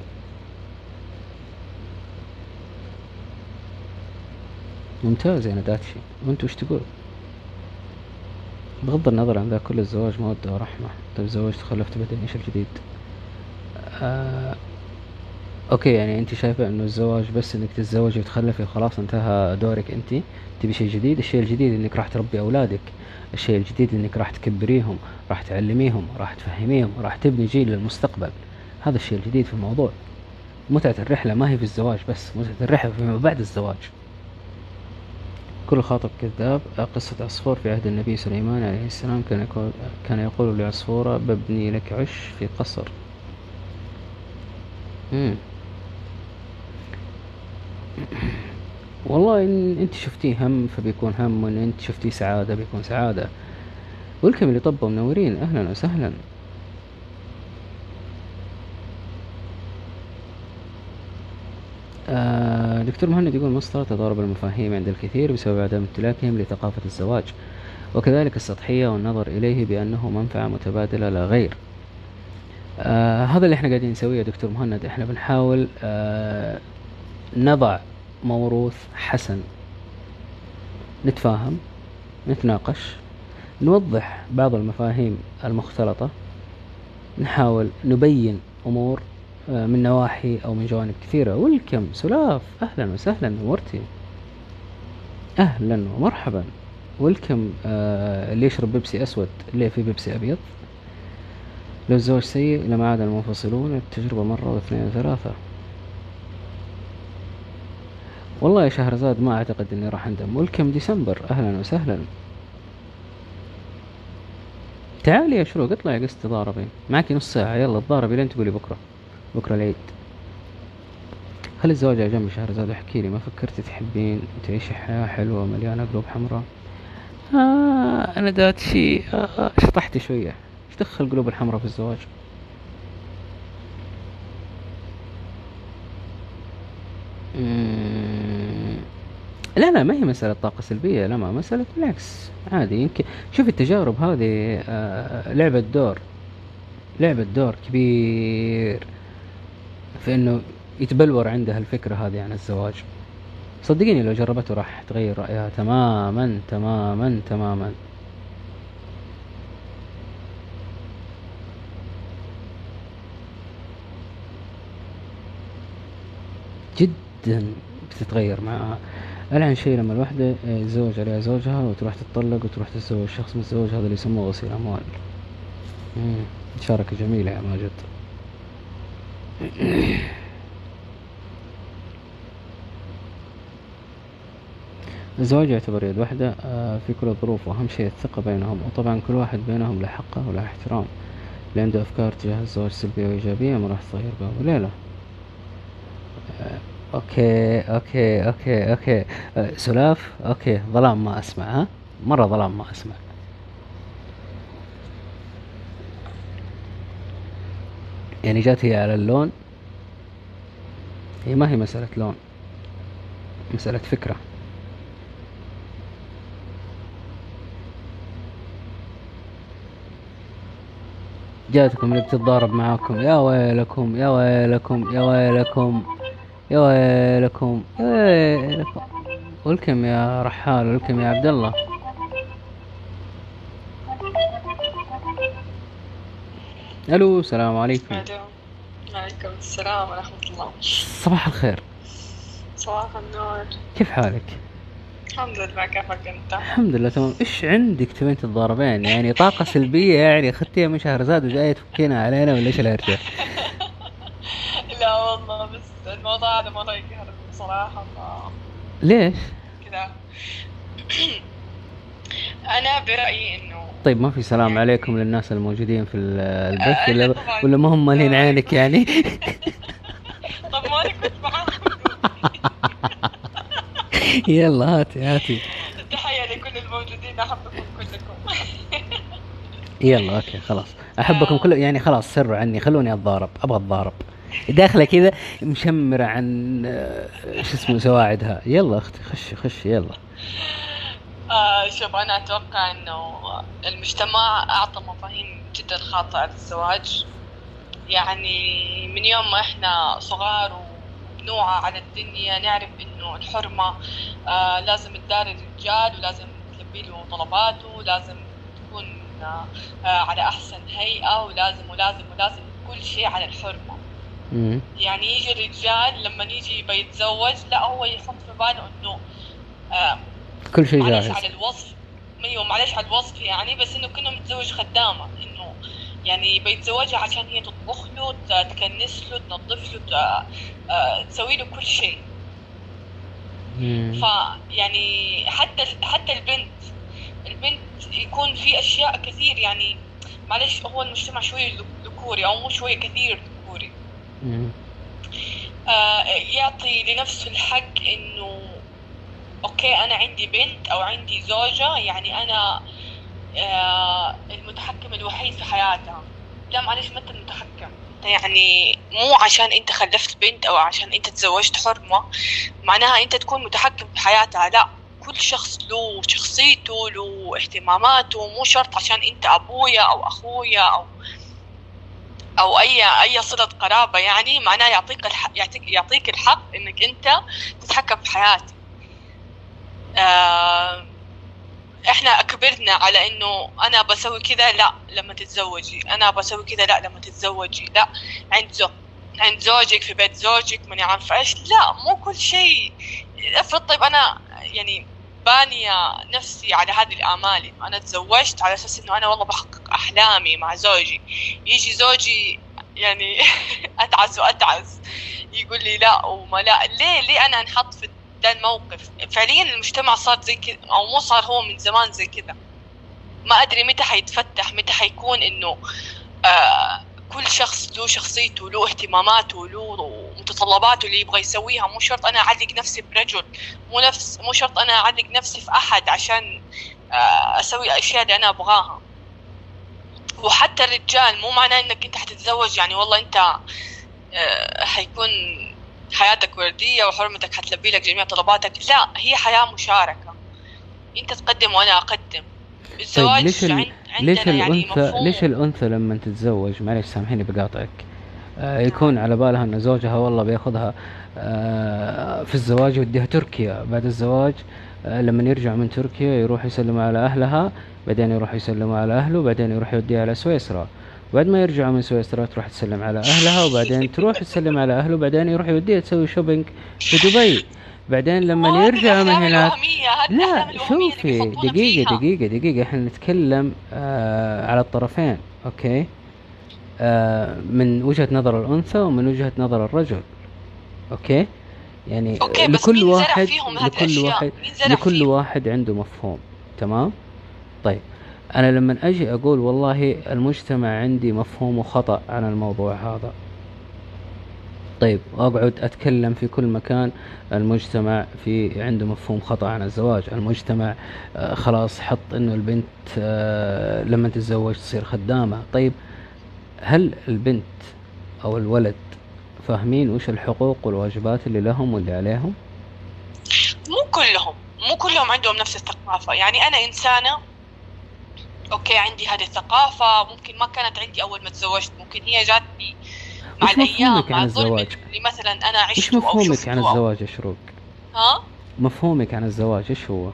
ممتاز يا نداتشي وأنت وش تقول؟ بغض النظر عن ذا كل الزواج مودة ورحمة. طيب زوجت خلفت بعدين إيش الجديد آه okay يعني أنت شايفة إنه الزواج بس إنك تتزوجي وتخلفي وخلاص انتهى دورك أنت تبي شيء جديد؟ الشيء الجديد إنك راح تربي أولادك. الشيء الجديد إنك راح تكبريهم راح تعلميهم راح تفهميهم راح تبني جيل للمستقبل. هذا الشيء الجديد في الموضوع. متعة الرحلة ما هي في الزواج بس متعة الرحلة فيما بعد الزواج. كل خاطب كذاب. قصة عصفور في عهد النبي سليمان عليه السلام. كان يقول, كان يقول لعصفورة ببني لك عش في قصر. والله إن أنت شفتيه هم فبيكون هم وإن أنت شفتيه سعادة بيكون سعادة. والكم اللي طبوا منورين أهلا وسهلا. آه دكتور مهند يقول مصدر تضارب المفاهيم عند الكثير بسبب عدم امتلاكهم لثقافة الزواج. وكذلك السطحية والنظر إليه بأنه منفعة متبادلة لا غير. آه هذا اللي إحنا قاعدين نسويه يا دكتور مهند. إحنا بنحاول آه نضع موروث حسن. نتفاهم نتناقش نوضح بعض المفاهيم المختلطة. نحاول نبين أمور آه، من نواحي أو من جوانب كثيرة. ولكم سلاف. أهلا وسهلا نورتي أهلا ومرحبا. ولكم آه اللي يشرب بيبسي أسود اللي في بيبسي أبيض. لو الزواج سيء لما عاد المنفصلون التجربة مرة واثنين وثلاثة. والله يا شهرزاد ما أعتقد إني راح أندم. ولكم ديسمبر. أهلا وسهلا. تعالي يا شروق اطلعي قصة تضاربي معك نص ساعة. يلا تضاربي لين تقولي بكرة. بكرة العيد. خلي الزواج على جنب شهرزاد واحكي لي. ما فكرتي تحبين؟ تعيشي حياة حلوة مليانة قلوب حمراء. آه أنا ذات شي آه شطحتي شوية. إيش دخل القلوب الحمراء في الزواج. لا لا ما هي مسألة طاقة سلبية لا ما مسألة بالعكس عادي يمكن شوف التجارب هذه آه لعبة دور لعبة دور كبير في إنه يتبلور عندها الفكرة هذه عن الزواج. صدقيني لو جربته راح تغير رأيها تماما تماما تماما. جدا بتتغير معها العن شيء لما الوحدة يتزوج عليها زوجها وتروح تتطلق وتروح تتزوج شخص متزوج هذا اللي يسموه غسيل أموال. مشاركة جميلة يا ماجد. [coughs] الزواج يعتبر يد واحدة آه، في كل الظروف وأهم شيء الثقة بينهم وطبعا كل واحد بينهم له حقه وله احترام. اللي عنده أفكار تجاه الزواج سلبية وإيجابية ما راح تغير بها وليلة أوكي أوكي أوكي أوكي. آه، سلاف. أوكي ظلام ما أسمع ها؟ مرة ظلام ما أسمع. يعني جات هي على اللون. هي ما هي مسألة لون مسألة فكرة. جاتكم اللي بتتضارب معاكم. يا ويلكم يا ويلكم يا ويلكم. يا ويلكم يا ويلكم ولكم يا رحال ولكم يا عبد الله. ألو السلام عليكم. وعليكم السلام ورحمة الله. صباح الخير. صباح النور. كيف حالك؟ الحمد لله كيفك أنت؟ الحمد لله تمام. إيش عندك تبين تتضاربين؟ يعني طاقة سلبية يعني اخذتيها من شهرزاد وجاية تفكينا علينا ولا إيش الهرجة؟ لا والله بس الموضوع هذا مرة يقهر بصراحة ف... ليش؟ كذا. أنا برأيي إنه طيب ما في سلام يعني عليكم للناس الموجودين في ال- البث آه، ولا. ولا ما هم مالين عينك يعني؟ [laughs] طب ما أنا كنت معاكم يلا هاتي هاتي تحية لكل الموجودين أحبكم كلكم. [laughs] يلا أوكي خلاص. أحبكم كل يعني خلاص سروا عني خلوني أتضارب أبغى أتضارب. داخله كذا مشمرة عن آه، شو اسمه سواعدها. يلا أختي خشي خشي يلا. آه شوف أنا أتوقع إنه المجتمع أعطى مفاهيم جدا خاطئة للزواج. يعني من يوم ما إحنا صغار وبنوعى على الدنيا نعرف إنه الحرمة آه لازم تدار الرجال ولازم تلبي له طلباته ولازم تكون آه على أحسن هيئة ولازم ولازم ولازم كل شيء على الحرمة. مم. يعني يجي الرجال لما يجي بيتزوج لا هو يحط في باله إنه آه كل شيء معلش جاهز على الوصف أيوه معلش على الوصف يعني بس إنه كنا متزوج خدامة إنه يعني بيتزوجها عشان هي تطبخ له تكنس له تنظف له آه، تسوي له كل شيء مم. فيعني حتى حتى البنت البنت يكون في أشياء كثير يعني معلش هو المجتمع شوي ذكوري أو مو شوي كثير ذكوري. آه، يعطي لنفسه الحق إنه أوكي أنا عندي بنت أو عندي زوجة يعني أنا آه، المتحكم الوحيد في حياتها. لا معلش ما أنت المتحكم. يعني مو عشان أنت خلفت بنت أو عشان أنت تزوجت حرمة معناها أنت تكون متحكم في حياتها. لا كل شخص له شخصيته له اهتماماته. مو شرط عشان أنت أبويا أو أخويا أو أو اي أي صله قرابة يعني معناه يعطيك الحق يعطيك يعطيك الحق إنك أنت تتحكم في حياتي آه إحنا كبرنا على إنه أنا بسوي كذا لا لما تتزوجي. أنا بسوي كذا لا لما تتزوجي. لا عند زوج عند زوجك في بيت زوجك ماني عارفه إيش. لا مو كل شيء. أفرض طيب أنا يعني بانية نفسي على هذه الآمال إنه أنا تزوجت على أساس إنه أنا والله بحقق أحلامي مع زوجي. يجي زوجي يعني [laughs] أتعس وأتعس يقول لي لا وما لا. ليه؟ ليه أنا أنحط في ده الموقف؟ فعليا المجتمع صار زي كذا أو مو صار هو من زمان زي كذا. ما أدري متى حيتفتح متى حيكون إنه آه كل شخص له شخصيته له اهتماماته له متطلباته اللي يبغى يسويها مو شرط أنا أعلق نفسي برجل مو نفس مو شرط أنا أعلق نفسي في أحد عشان آه، أسوي الاشياء اللي أنا أبغاها. وحتى الرجال مو معناه إنك أنت حتتزوج يعني والله أنت آه، حيكون حياتك وردية وحرمتك حتلبي لك جميع طلباتك. لا هي حياة مشاركة. أنت تقدم وأنا أقدم. الزواج طيب ليش ال... عند- ليش يعني الانثى مفهوم. ليش الأنثى لما تتزوج؟ معلش سامحيني بقاطعك. يكون على بالها أن زوجها والله بياخذها آه في الزواج يوديها تركيا. بعد الزواج آه لما يرجع من تركيا يروح يسلم على أهلها بعدين يروح يسلم على أهله بعدين يروح يوديها على سويسرا. بعد ما يرجع من سويسرا تروح تسلم على أهلها وبعدين تروح تسلم على أهله بعدين يروح يوديها تسوي شوبينج في دبي. بعدين لما يرجع من هناك لا شوفي دقيقة. دقيقة دقيقة. إحنا نتكلم آه على الطرفين okay؟ آه من وجهة نظر الأنثى ومن وجهة نظر الرجل. okay؟ يعني okay، بس لكل مين زرع واحد فيهم لكل؟ واحد لكل فيهم؟ واحد عنده مفهوم. تمام؟ طيب أنا لما أجي أقول والله المجتمع عندي مفهومه خطأ عن الموضوع هذا. طيب واقعد أتكلم في كل مكان المجتمع في عنده مفهوم خطأ عن الزواج. المجتمع آه خلاص حط إنه البنت آه لما تتزوج تصير خدامة. طيب هل البنت أو الولد فاهمين وش الحقوق والواجبات اللي لهم واللي عليهم؟ مو كلهم مو كلهم عندهم نفس الثقافة. يعني أنا إنسانة أوكي عندي هذه الثقافة ممكن ما كانت عندي أول ما تزوجت ممكن هي جاتني مع الأيام مع الظلم الزواج؟ اللي مثلا أنا عشته أو مفهومك عن أو- الزواج يا شروق. ها؟ مفهومك عن الزواج إيش هو؟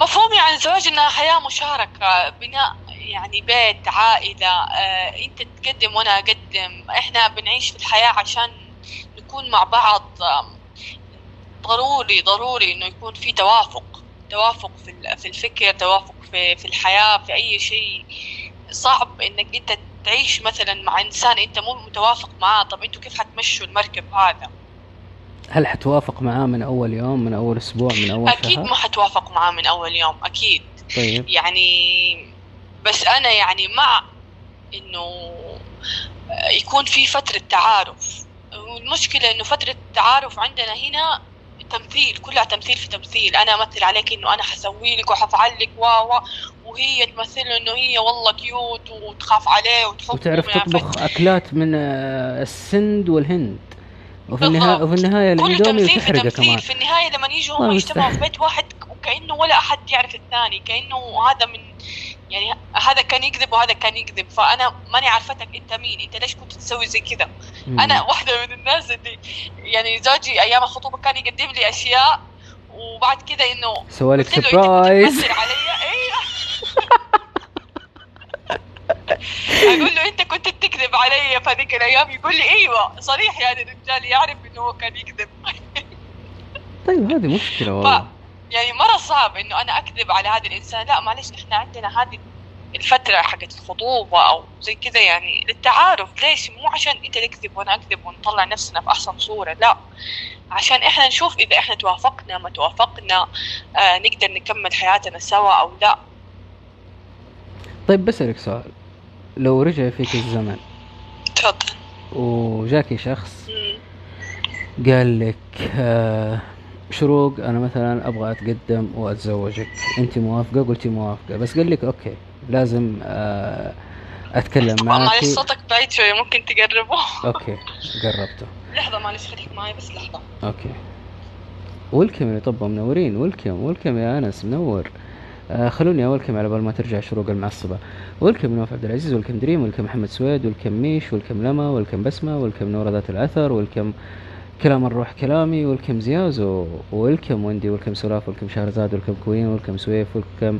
مفهومي عن الزواج إنها حياة مشاركة بناء يعني بيت عائلة آه، أنت تقدم وأنا أقدم. إحنا بنعيش في الحياة عشان نكون مع بعض. ضروري ضروري إنه يكون في توافق توافق في ال- في الفكر توافق في في الحياة في أي شيء. صعب إنك أنت تعيش مثلا مع إنسان أنت مو متوافق معاه. طب أنتوا كيف حتمشوا المركب هذا؟ هل حتوافق معاه من أول يوم من أول أسبوع من أول أكيد شهر؟ ما حتوافق معاه من أول يوم أكيد. طيب. يعني بس أنا يعني مع إنه يكون في فترة تعارف والمشكلة إنه فترة التعارف عندنا هنا تمثيل كلها تمثيل في تمثيل أنا أمثل عليك إنه أنا حسوي لك وحفعل لك و وهي تمثل إنه هي والله cute وتخاف عليه وتحبه وتعرف. تطبخ أكلات من آه، السند والهند وفي. النهايه وفي النهاية كل الاندومي تمثيل في وتحرقه تمثيل كمان في النهاية لما يجوا هم يجتمعوا. في بيت واحد وكأنه ولا أحد يعرف الثاني كأنه هذا من يعني هذا كان يكذب وهذا كان يكذب فأنا ماني عارفتك أنت مين أنت ليش كنت تسوي زي كذا. أنا واحدة من الناس اللي يعني زوجي أيام الخطوبة كان يقدم لي أشياء وبعد كذا إنه سوالك سربرايز [laughs] أيوه أقول له أنت كنت بتكذب علي في هذيك الأيام؟ يقول لي أيوه صريح يعني الرجال يعرف إنه هو كان يكذب. طيب هذه مشكلة والله. يعني مرة صعب إنه أنا أكذب على هذا الإنسان. لا معلش نحن عندنا هذه الفترة حقت الخطوبة أو زي كذا يعني للتعارف. ليش؟ مو عشان أنت تكذب وأنا أكذب ونطلع نفسنا في أحسن صورة لا. عشان إحنا نشوف إذا إحنا توافقنا ما توافقنا آه نقدر نكمل حياتنا سوا أو لا. طيب بسألك سؤال. لو رجع فيك الزمن تفضل. وجاكي شخص مم. قال لك آه شروق أنا مثلا أبغى أتقدم وأتزوجك. أنت موافقة؟ قلتي موافقة. بس قال لك أوكي لازم آه أتكلم معلش معك صوتك بعيد شوية ممكن تقربه. okay قربته. لحظة معلش خليك معي بس لحظة. okay. welcome يا طب منورين. welcome welcome يا أنس منور. آه خلوني أ welcome كم على بال ما ترجع شروق المعصبة. welcome نواف عبد العزيز welcome دريم welcome محمد سويد welcome ميش welcome لما welcome بسمة welcome نور ذات الأثر welcome كلام الروح كلامي welcome زيازو welcome وندي welcome سلاف welcome شهرزاد welcome كوين welcome سويف welcome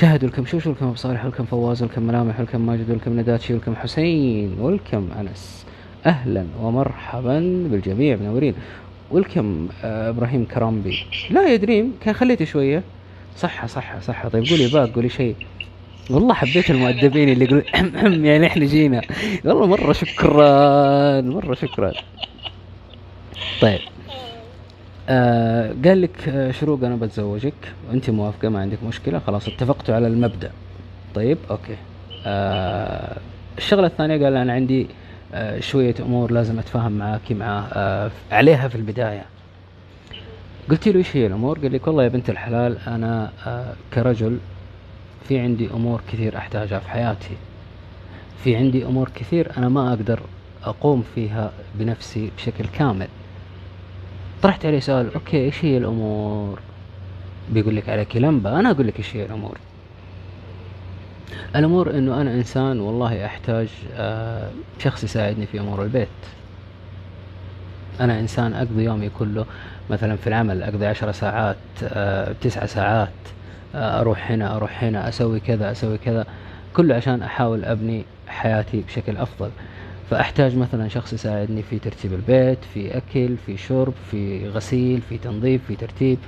شهد welcome شوش welcome ابو صالح welcome فواز welcome ملامح welcome ماجد welcome نداتشي welcome حسين welcome أنس. أهلا ومرحبا بالجميع منورين welcome آه إبراهيم كرامبي. لا يا دريم كان خليتي شوية. صحة صحة صحة. طيب قولي باق قولي شيء. والله حبيت المؤدبين اللي أم [coughs] يعني إحنا جينا. والله مرة شكرا مرة شكرا. طيب آه قال لك آه شروق أنا بتزوجك وانت موافقة ما عندك مشكلة خلاص اتفقتوا على المبدأ طيب أوكي آه الشغلة الثانية قال أنا عندي آه شوية أمور لازم أتفاهم معاكي معاه آه عليها في البداية قلت له إيش هي الأمور؟ قال لك والله يا بنت الحلال أنا آه كرجل في عندي أمور كثير أحتاجها في حياتي. في عندي أمور كثير أنا ما أقدر أقوم فيها بنفسي بشكل كامل. طرحت عليه سؤال أوكي إيش هي الأمور؟ بيقول لك عليك لمبه أنا أقول لك إيش هي الأمور. الأمور إنه أنا إنسان والله أحتاج آه شخص يساعدني في أمور البيت. أنا إنسان أقضي يومي كله مثلا في العمل أقضي عشر ساعات آه، تسع ساعات آه، أروح هنا أروح هنا أسوي كذا أسوي كذا كله عشان أحاول أبني حياتي بشكل أفضل فأحتاج مثلا شخص يساعدني في ترتيب البيت في أكل في شرب في غسيل في تنظيف في ترتيب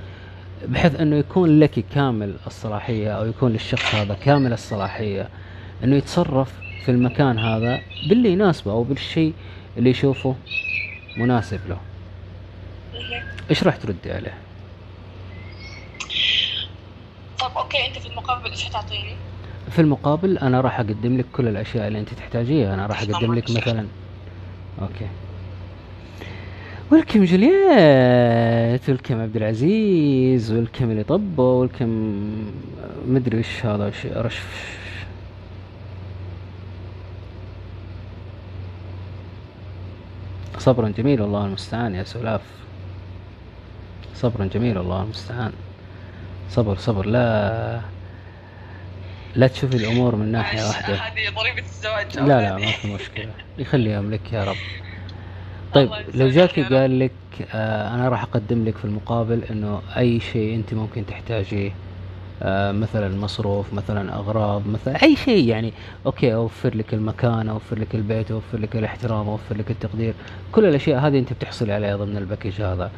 بحيث إنه يكون لك كامل الصلاحية أو يكون للشخص هذا كامل الصلاحية إنه يتصرف في المكان هذا باللي يناسبه أو بالشيء اللي يشوفه مناسب له إيش راح تردي عليه؟ طب أوكي أنت في المقابل إيش حتعطيني؟ في المقابل أنا راح أقدم لك كل الأشياء اللي أنت تحتاجيها. أنا راح أقدم لك مثلا أوكي. ولكم جولييت ولكم عبد العزيز ولكم اللي طبه ولكم مدري وش هذا وش رش صبرا جميل والله المستعان يا سلاف صبرا جميل والله المستعان. صبر صبر لا. لا تشوفي الأمور من ناحية واحدة. هذه ضريبة الزواج لا لا ما في مشكلة. [laughs] يخليهم لك يا رب. طيب لو جاكي. قال لك آه أنا راح أقدم لك في المقابل إنه أي شيء أنت ممكن تحتاجيه آه مثلا مصروف مثلا أغراض مثلا أي شيء يعني أوكي أوفر لك المكان أوفر لك البيت أوفر لك الاحترام أوفر لك التقدير. كل الأشياء هذه أنت بتحصلي عليها ضمن الباكج هذا.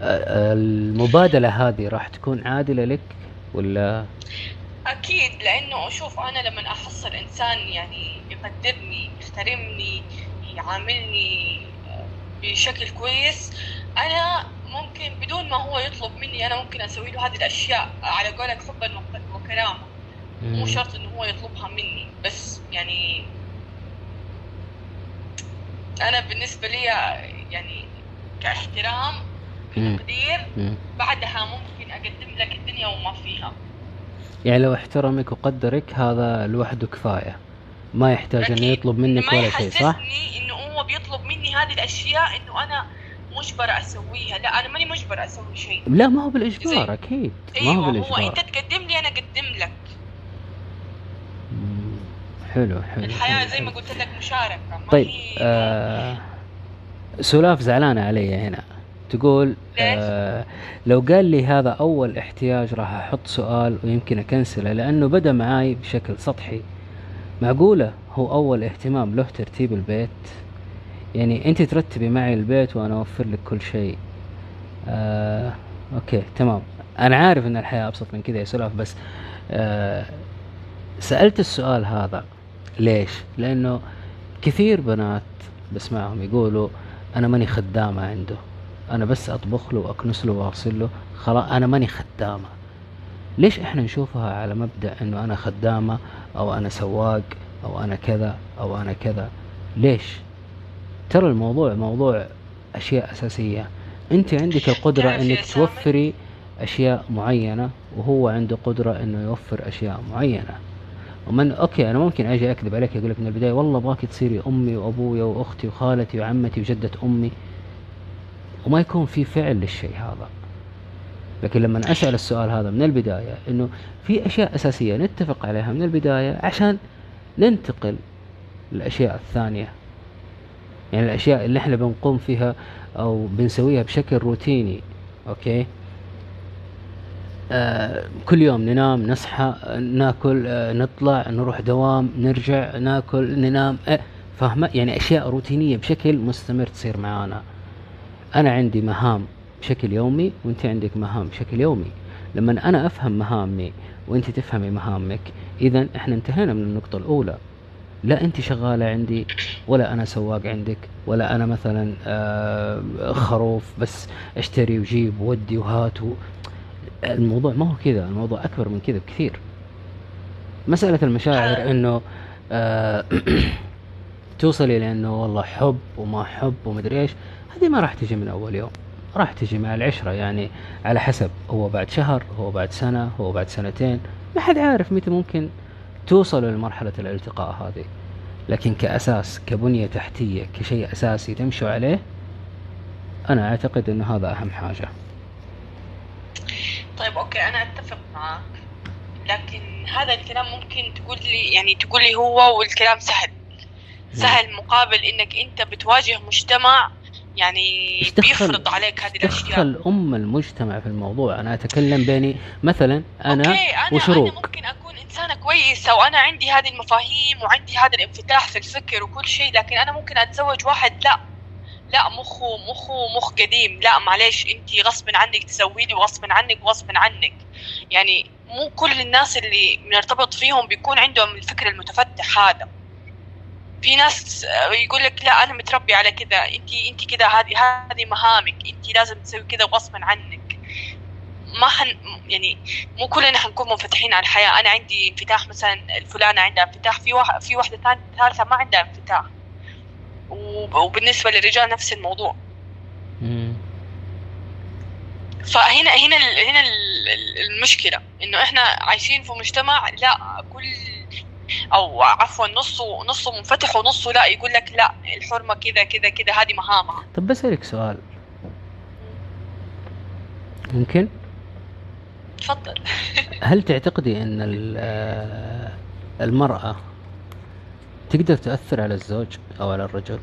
آه المبادلة هذه راح تكون عادلة لك ولا؟ أكيد لأنه شوف أنا لما أحصل إنسان يعني يقدرني يحترمني يعاملني بشكل كويس أنا ممكن بدون ما هو يطلب مني أنا ممكن أسوي له هذه الأشياء على قولك حبا وكرامه مو شرط إنه هو يطلبها مني بس يعني أنا بالنسبة لي يعني كاحترام. كتقدير مم. بعدها ممكن أقدم لك الدنيا وما فيها يعني لو احترمك وقدرك هذا لوحده كفاية. ما يحتاج إنه. يطلب منك ولا شيء صح؟ إنه هو بيطلب مني هذه الأشياء إنه أنا مجبرة أسويها. لا أنا ماني مجبرة أسوي شيء. لا ما هو بالإجبار أكيد. ما هو أيوه هو بالإجبار. إنت تقدم لي أنا أقدم لك. حلو حلو الحياة حلو، زي ما. قلت لك مشاركة طيب آه سلاف زعلانة علي هنا. تقول آه لو قال لي هذا أول احتياج راح أحط سؤال ويمكن أكنسله لأنه بدأ معاي بشكل سطحي. معقولة هو أول اهتمام له ترتيب البيت؟ يعني أنت ترتبي معي البيت وأنا أوفر لك كل شيء. آه okay تمام. أنا عارف أن الحياة أبسط من كذا يا سلاف بس آه سألت السؤال هذا. ليش؟ لأنه كثير بنات بسمعهم يقولوا أنا ماني خدامة عنده. أنا بس أطبخ له وأكنس له وأغسل له. خلاص أنا ماني خدامة. ليش إحنا نشوفها على مبدأ إنه أنا خدامة أو أنا سواق أو أنا كذا أو أنا كذا؟ ليش؟ ترى الموضوع موضوع أشياء أساسية. أنت عندك إنك سامي؟ توفري أشياء معينة وهو عنده قدرة إنه يوفر أشياء معينة. ومن أوكي أنا ممكن أجي أكذب عليك أقول لك من البداية والله ابغاك تصيري أمي وأبويا وأختي وخالتي وعمتي وجدة أمي. وما يكون في فعل للشيء هذا. لكن لما أسأل السؤال هذا من البداية إنه في أشياء أساسية نتفق عليها من البداية عشان ننتقل للأشياء الثانية. يعني الأشياء اللي إحنا بنقوم فيها أو بنسويها بشكل روتيني أوكي؟ آه كل يوم ننام نصحى ناكل آه نطلع نروح دوام نرجع ناكل ننام آه فاهمة؟ يعني أشياء روتينية بشكل مستمر تصير معانا. أنا عندي مهام بشكل يومي وأنت عندك مهام بشكل يومي. لما أنا أفهم مهامي وأنت تفهمي مهامك إذا إحنا انتهينا من النقطة الأولى. لا أنت شغالة عندي ولا أنا سواق عندك ولا أنا مثلا آه خروف بس أشتري وجيب ودي وهات. الموضوع ما هو كذا الموضوع أكبر من كذا بكثير. مسألة المشاعر إنه آه [clears throat] توصلي لأنه والله حب وما حب ومدري إيش. هذه ما راح تجي من أول يوم. راح تجي مع العشرة يعني على حسب هو بعد شهر هو بعد سنة هو بعد سنتين. ما حد عارف متى ممكن توصلوا لمرحلة الالتقاء هذه. لكن كأساس كبنية تحتية كشيء أساسي تمشوا عليه أنا أعتقد أنه هذا أهم حاجة. طيب أوكي أنا أتفق معك. لكن هذا الكلام ممكن تقول لي يعني تقول لي هو والكلام سهل. سهل مقابل إنك أنت بتواجه مجتمع يعني بيفرض عليك هذه الأشياء. دخل أم المجتمع في الموضوع؟ أنا أتكلم بيني مثلا أنا أوكي أنا وشروق. أنا ممكن أكون إنسانة كويسة وأنا عندي هذه المفاهيم وعندي هذا الانفتاح في الفكر وكل شيء لكن أنا ممكن أتزوج واحد لا. لا مخه مخه مخ قديم. لا معلش انت غصب عنك تسوي لي وغصب عنك وغصب عنك. يعني مو كل الناس اللي بنرتبط فيهم بيكون عندهم الفكر المتفتح هذا. في ناس يقول لك لا أنا متربي على كذا. انت انت كذا هذه هذه مهامك. انت لازم تسوي كذا غصبا عنك. ما حن يعني مو كلنا حنكون منفتحين على الحياة. أنا عندي انفتاح مثلا الفلانة عندها انفتاح. في واحد في واحدة ثانية ثالثة ما عندها انفتاح. وب- وبالنسبة للرجال نفس الموضوع. فهنا هنا هنا ال- ال- المشكلة. إنه إحنا عايشين في مجتمع لا كل أو عفوا نصه نصه منفتح ونصه لا يقول لك لا الحرمة كذا كذا كذا هذه مهامها طب بسألك سؤال. ممكن؟ تفضل. [laughs] هل تعتقدي أن ال- آه، المرأة تقدر تأثر على الزوج أو على الرجل؟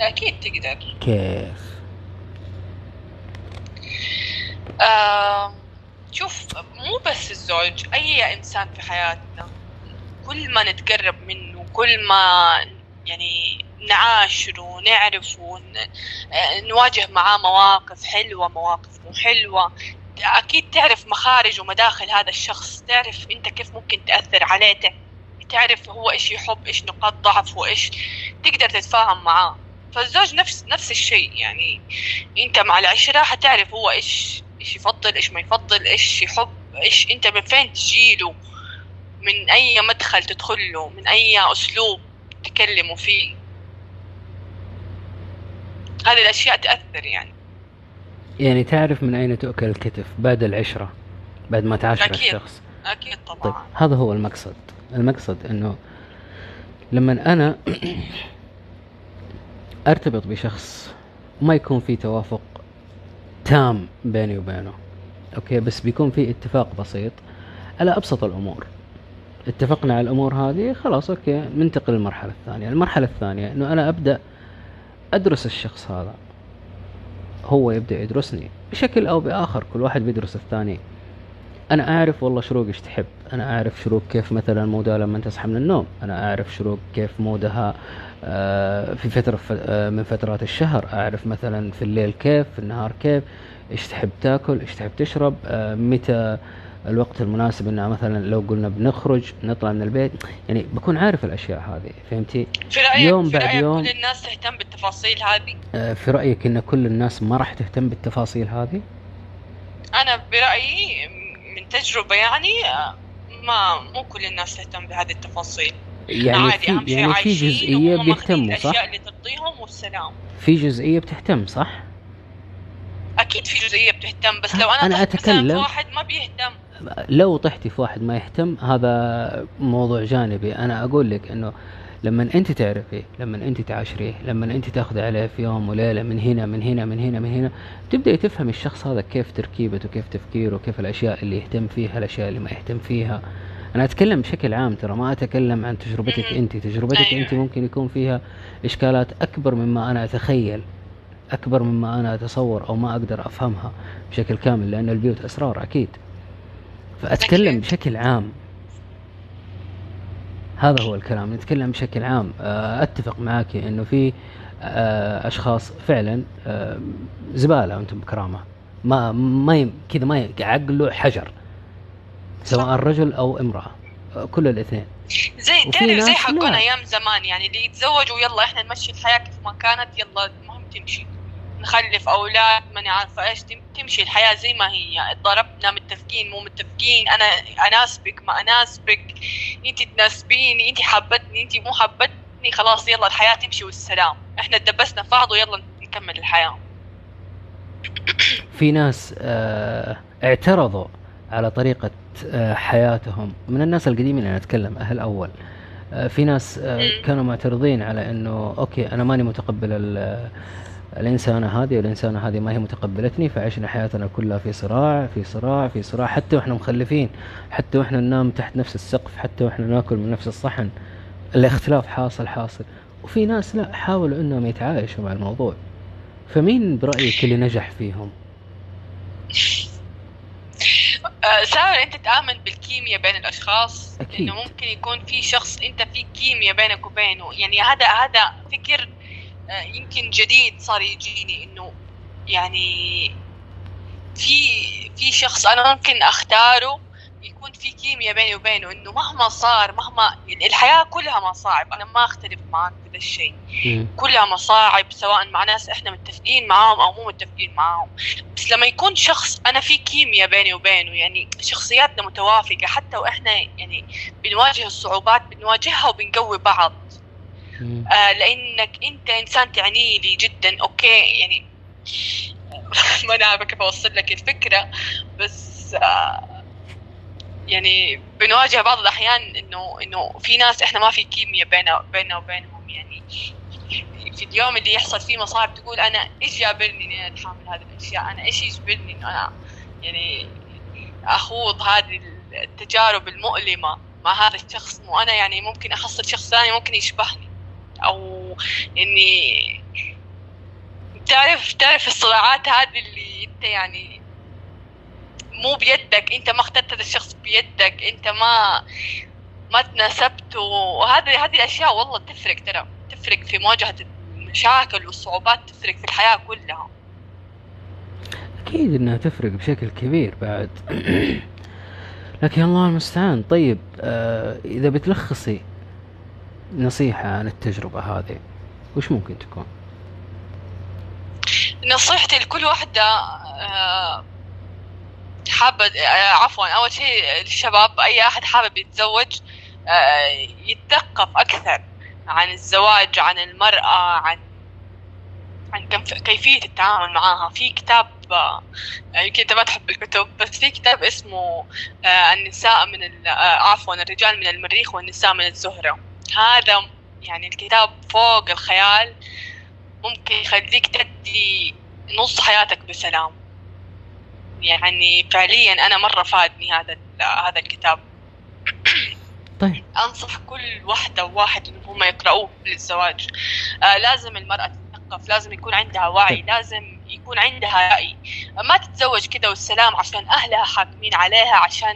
أكيد تقدر. كيف؟ آه شوف مو بس الزوج أي إنسان في حياتنا. كل ما نتقرب منه كل ما يعني نعاشره ونعرفه ون... آه، نواجه معاه مواقف حلوة مواقف مو حلوة. أكيد تعرف مخارج ومداخل هذا الشخص تعرف أنت كيف ممكن تأثر عليه تع- تعرف هو إيش يحب إيش نقاط ضعف وإيش تقدر تتفاهم معاه. فالزوج نفس نفس الشيء يعني أنت مع العشرة حتعرف هو إيش إيش يفضل إيش ما يفضل إيش يحب إيش أنت من فين تجيله. من أي مدخل تدخله من أي أسلوب تكلموا فيه. هذه الأشياء تأثر يعني. يعني تعرف من أين تؤكل الكتف بعد العشرة بعد ما تعاشر أكيد. الشخص؟ أكيد طيب طبعا هذا هو المقصد. المقصد إنه لما أنا [clears throat] أرتبط بشخص ما يكون في توافق تام بيني وبينه. okay بس بيكون في اتفاق بسيط على أبسط الأمور. اتفقنا على الأمور هذه خلاص okay ننتقل للمرحلة الثانية. المرحلة الثانية إنه أنا أبدأ أدرس الشخص هذا. هو يبدأ يدرسني بشكل أو بآخر كل واحد بيدرس الثاني. أنا أعرف والله شروق إيش تحب. أنا أعرف شروق كيف مثلا mood ها لما تصحى من النوم. أنا أعرف شروق كيف mood ها آه، في فترة ف- آه، من فترات الشهر. أعرف مثلا في الليل كيف في النهار كيف. إيش تحب تاكل إيش تحب تشرب آه، متى الوقت المناسب انها مثلا لو قلنا بنخرج نطلع من البيت يعني بكون عارف الأشياء هذه فهمتي؟ في رايك يوم في بعد رأيك يوم. كل الناس تهتم بالتفاصيل هذه؟ آه، في رأيك إن كل الناس ما راح تهتم بالتفاصيل هذه؟ أنا برأيي من تجربة يعني آه، ما مو كل الناس تهتم بهذه التفاصيل. يعني عادي في يعني في جزئية بيهتموا صح؟ الأشياء اللي ترضيهم والسلام. في جزئية بتهتم صح؟ أكيد في جزئية بتهتم بس لو أنا, أنا أتكلم- واحد ما بيهتم. لو طحتي في واحد ما يهتم هذا موضوع جانبي أنا أقول لك إنه لما أنت تعرفي لما أنت تعاشريه لما أنت تاخذي عليه في يوم وليلة من هنا من هنا من هنا من هنا تبدأي تفهم الشخص هذا كيف تركيبته كيف تفكيره كيف الأشياء اللي يهتم فيها الأشياء اللي ما يهتم فيها أنا أتكلم بشكل عام ترى ما أتكلم عن تجربتك. أنت تجربتك أيوة. أنت ممكن يكون فيها إشكالات أكبر مما أنا أتخيل أكبر مما أنا أتصور أو ما أقدر أفهمها بشكل كامل لأن البيوت أسرار أكيد فأتكلم. بشكل عام هذا هو الكلام نتكلم بشكل عام آه، أتفق معك إنه في آه، أشخاص فعلا آه، زبالة أنتم بكرامة ما ما كذا ما عقله حجر سواء. رجل أو امرأة كل الاثنين زي تعرف زي لا. أيام زمان يعني اللي يتزوجوا يلا إحنا نمشي الحياة كيف ما كانت يلا المهم تمشي نخلف أولاد ماني عارفة إيش تم- تمشي الحياة زي ما هي. ضربنا متفقين مو متفقين. أنا أناسبك ما أناسبك. أنت تناسبيني أنت حبتني أنت مو حبتني. خلاص يلا الحياة تمشي والسلام. إحنا اتدبسنا في بعض ويلا نكمل الحياة. في ناس آه، اعترضوا على طريقة آه، حياتهم. من الناس القديمين أنا أتكلم أهل أول. آه، في ناس آه،. كانوا معترضين على أنه أوكي أنا ماني متقبل الإنسانة هذه والإنسانة هذه ما هي متقبلتني فعشنا حياتنا كلها في صراع في صراع في صراع حتى وإحنا مخلفين حتى وإحنا ننام تحت نفس السقف حتى وإحنا ناكل من نفس الصحن. الاختلاف حاصل حاصل. وفي ناس لا حاولوا إنهم يتعايشوا مع الموضوع. فمين برأيك اللي نجح فيهم؟ آه، سارة أنت تآمن بالكيمياء بين الأشخاص؟ أكيد. إنه ممكن يكون في شخص أنت في كيمياء بينك وبينه. يعني هذا هذا فكر يمكن جديد صار يجيني إنه يعني في في شخص أنا ممكن أختاره يكون في كيمياء بيني وبينه إنه مهما صار مهما الحياة كلها مصاعب أنا ما أختلف معك بهذا الشيء. كلها مصاعب سواء مع ناس إحنا متفقين معاهم أو مو متفقين معاهم بس لما يكون شخص أنا في كيمياء بيني وبينه يعني شخصياتنا متوافقة حتى وإحنا يعني بنواجه الصعوبات بنواجهها وبنقوي بعض. آه لأنك أنت إنسان تعني لي جدا. أوكي يعني [laughs] ما أنا كيف أوصل لك الفكرة بس آه يعني بنواجه بعض الأحيان إنه إنه في ناس إحنا ما في كيمياء بيننا بيننا وبينهم يعني في اليوم اللي يحصل فيه مصاعب تقول أنا إيش جابرني إني أنا أتحمل هذه الأشياء؟ أنا إيش يجبرني إنه أنا يعني أخوض هذه التجارب المؤلمة مع هذا الشخص؟ وأنا يعني ممكن احصل شخص ثاني ممكن يشبهني. أو إني تعرف تعرف الصراعات هذه اللي أنت يعني مو بيدك أنت ما اخترت هذا الشخص بيدك أنت ما ما تناسبته. وهذه هذه الأشياء والله تفرق ترى تفرق في مواجهة المشاكل والصعوبات تفرق في الحياة كلها. أكيد إنها تفرق بشكل كبير بعد. [clears throat] لكن الله المستعان. طيب آه إذا بتلخصي نصيحة عن التجربة هذه وش ممكن تكون؟ نصيحتي لكل واحدة آه، حابة آه، عفوا أول شيء الشباب أي أحد حابب يتزوج آه، يتثقف أكثر عن الزواج عن المرأة عن عن كيف- كيفية التعامل معها في كتاب يمكن أنت ما تحب الكتب بس في كتاب اسمه النساء من عفوا الرجال من المريخ والنساء من الزهرة هذا يعني الكتاب فوق الخيال ممكن يخليك تدي نص حياتك بسلام. يعني فعليا أنا مرة فادني هذا هذا الكتاب. [coughs] طيب. أنصح كل واحدة وواحد ان هم يقرأوه للزواج. آه لازم المرأة تتثقف لازم يكون عندها وعي طيب. لازم يكون عندها رأي. ما تتزوج كده والسلام عشان أهلها حاكمين عليها عشان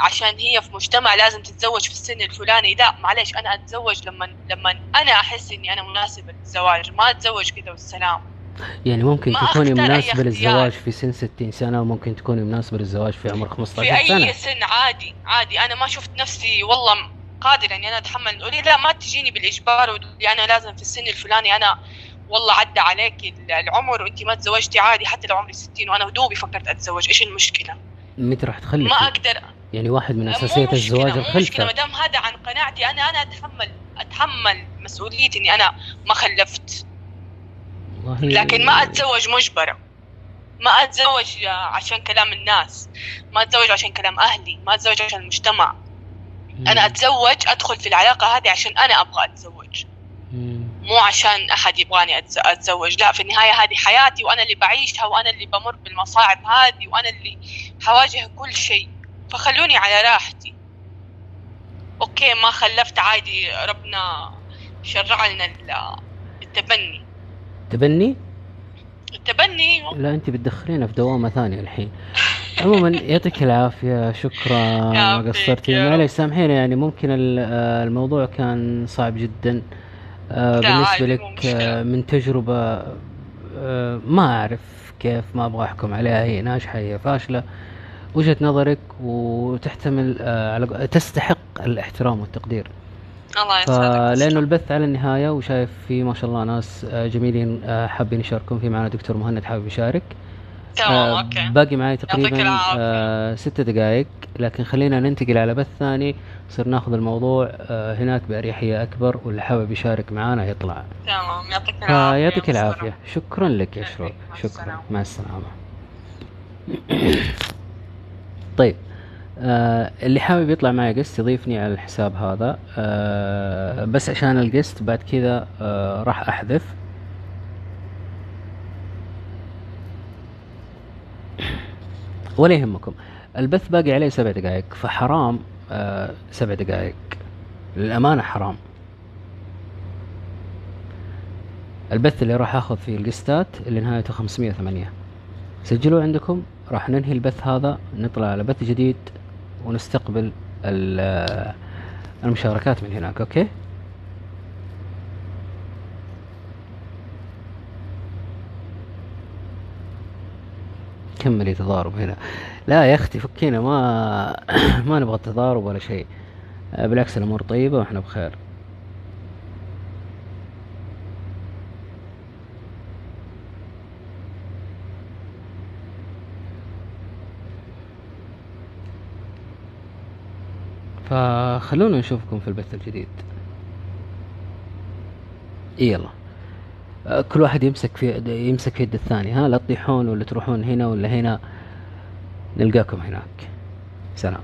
عشان هي في مجتمع لازم تتزوج في السن الفلاني لا معلش أنا أتزوج لما لما أنا أحس إني أنا مناسبة للزواج ما أتزوج كده والسلام. يعني ممكن تكوني اختيار. للزواج في سن 60 سنة وممكن تكوني مناسبة للزواج في عمر 15 في سنة. اي سن عادي عادي. أنا ما شفت نفسي والله قادرة إني أنا أتحمل. تقولي لا ما تجيني بالإجبار وتقولي أنا لازم في السن الفلاني أنا والله عدى عليك العمر وانت ما تزوجتي عادي حتى لو عمري 60 وأنا دوبي فكرت أتزوج. إيش المشكلة؟ متى راح تخلفي؟ ما أقدر. يعني واحد من مشكلة، الزواج مو مشكلة. ما دام هذا عن قناعتي أنا أنا اتحمل أتحمل مسؤوليتي إني أنا ما خلفت. والله لكن ما أتزوج مجبرة. ما أتزوج عشان كلام الناس. ما أتزوج عشان كلام أهلي. ما أتزوج عشان المجتمع. مم. أنا أتزوج أدخل في العلاقة هذه عشان أنا أبغى أتزوج. مم. مو عشان أحد يبغاني أتزوج لا في النهاية هذه حياتي وأنا اللي بعيشها وأنا اللي بمر بالمصاعب هذه وأنا اللي حواجه كل شيء. فخلوني على راحتي. أوكي ما خلفت عادي ربنا شرع لنا ال- التبني. تبني؟ التبني. لا أنت بتدخلينا في دوامة ثانية الحين. عموما يعطيك العافية شكرا ما قصرتي. معلش سامحيني يعني ممكن ال- الموضوع كان صعب جدا. آه، مو لك. آه، من تجربة آه، ما أعرف كيف ما أبغى أحكم عليها هي ناجحة هي فاشلة. وجهة نظرك وتحتمل على تستحق الاحترام والتقدير. الله يسعدك فلأنه البث على النهاية وشايف في ما شاء الله ناس جميلين حابين يشاركون في معنا دكتور مهند حابب يشارك. تمام آه، أوكي. باقي معي يعطيك تقريبا. آه، ست دقائق لكن خلينا ننتقل على بث ثاني. نصير ناخذ الموضوع آه، هناك بأريحية أكبر واللي حابب يشارك معنا يطلع. تمام يعطيك العافية. فيعطيك مع السلامة. العافية. شكرا لك يا. شروق شكرا. مع السلامة. طيب آه اللي حابب يطلع معي قست يضيفني على الحساب هذا. آه بس عشان القست بعد كذا آه راح أحذف. ولا يهمكم. البث باقي عليه سبع دقائق فحرام آه سبع دقائق. للأمانة حرام. البث اللي راح أخذ فيه القستات اللي نهايته 508 سجلوا عندكم راح ننهي البث هذا نطلع على بث جديد ونستقبل ال- المشاركات من هناك أوكي؟ كملي تضارب هنا. لا يا أختي فكينا ما [coughs] ما نبغى تضارب ولا شيء. آه، بالعكس الأمور طيبة وإحنا بخير. فخلونا نشوفكم في البث الجديد. يلا. كل واحد يمسك في يمسك في يد الثاني. ها لا تطيحون ولا تروحون هنا ولا هنا. نلقاكم هناك. سلام.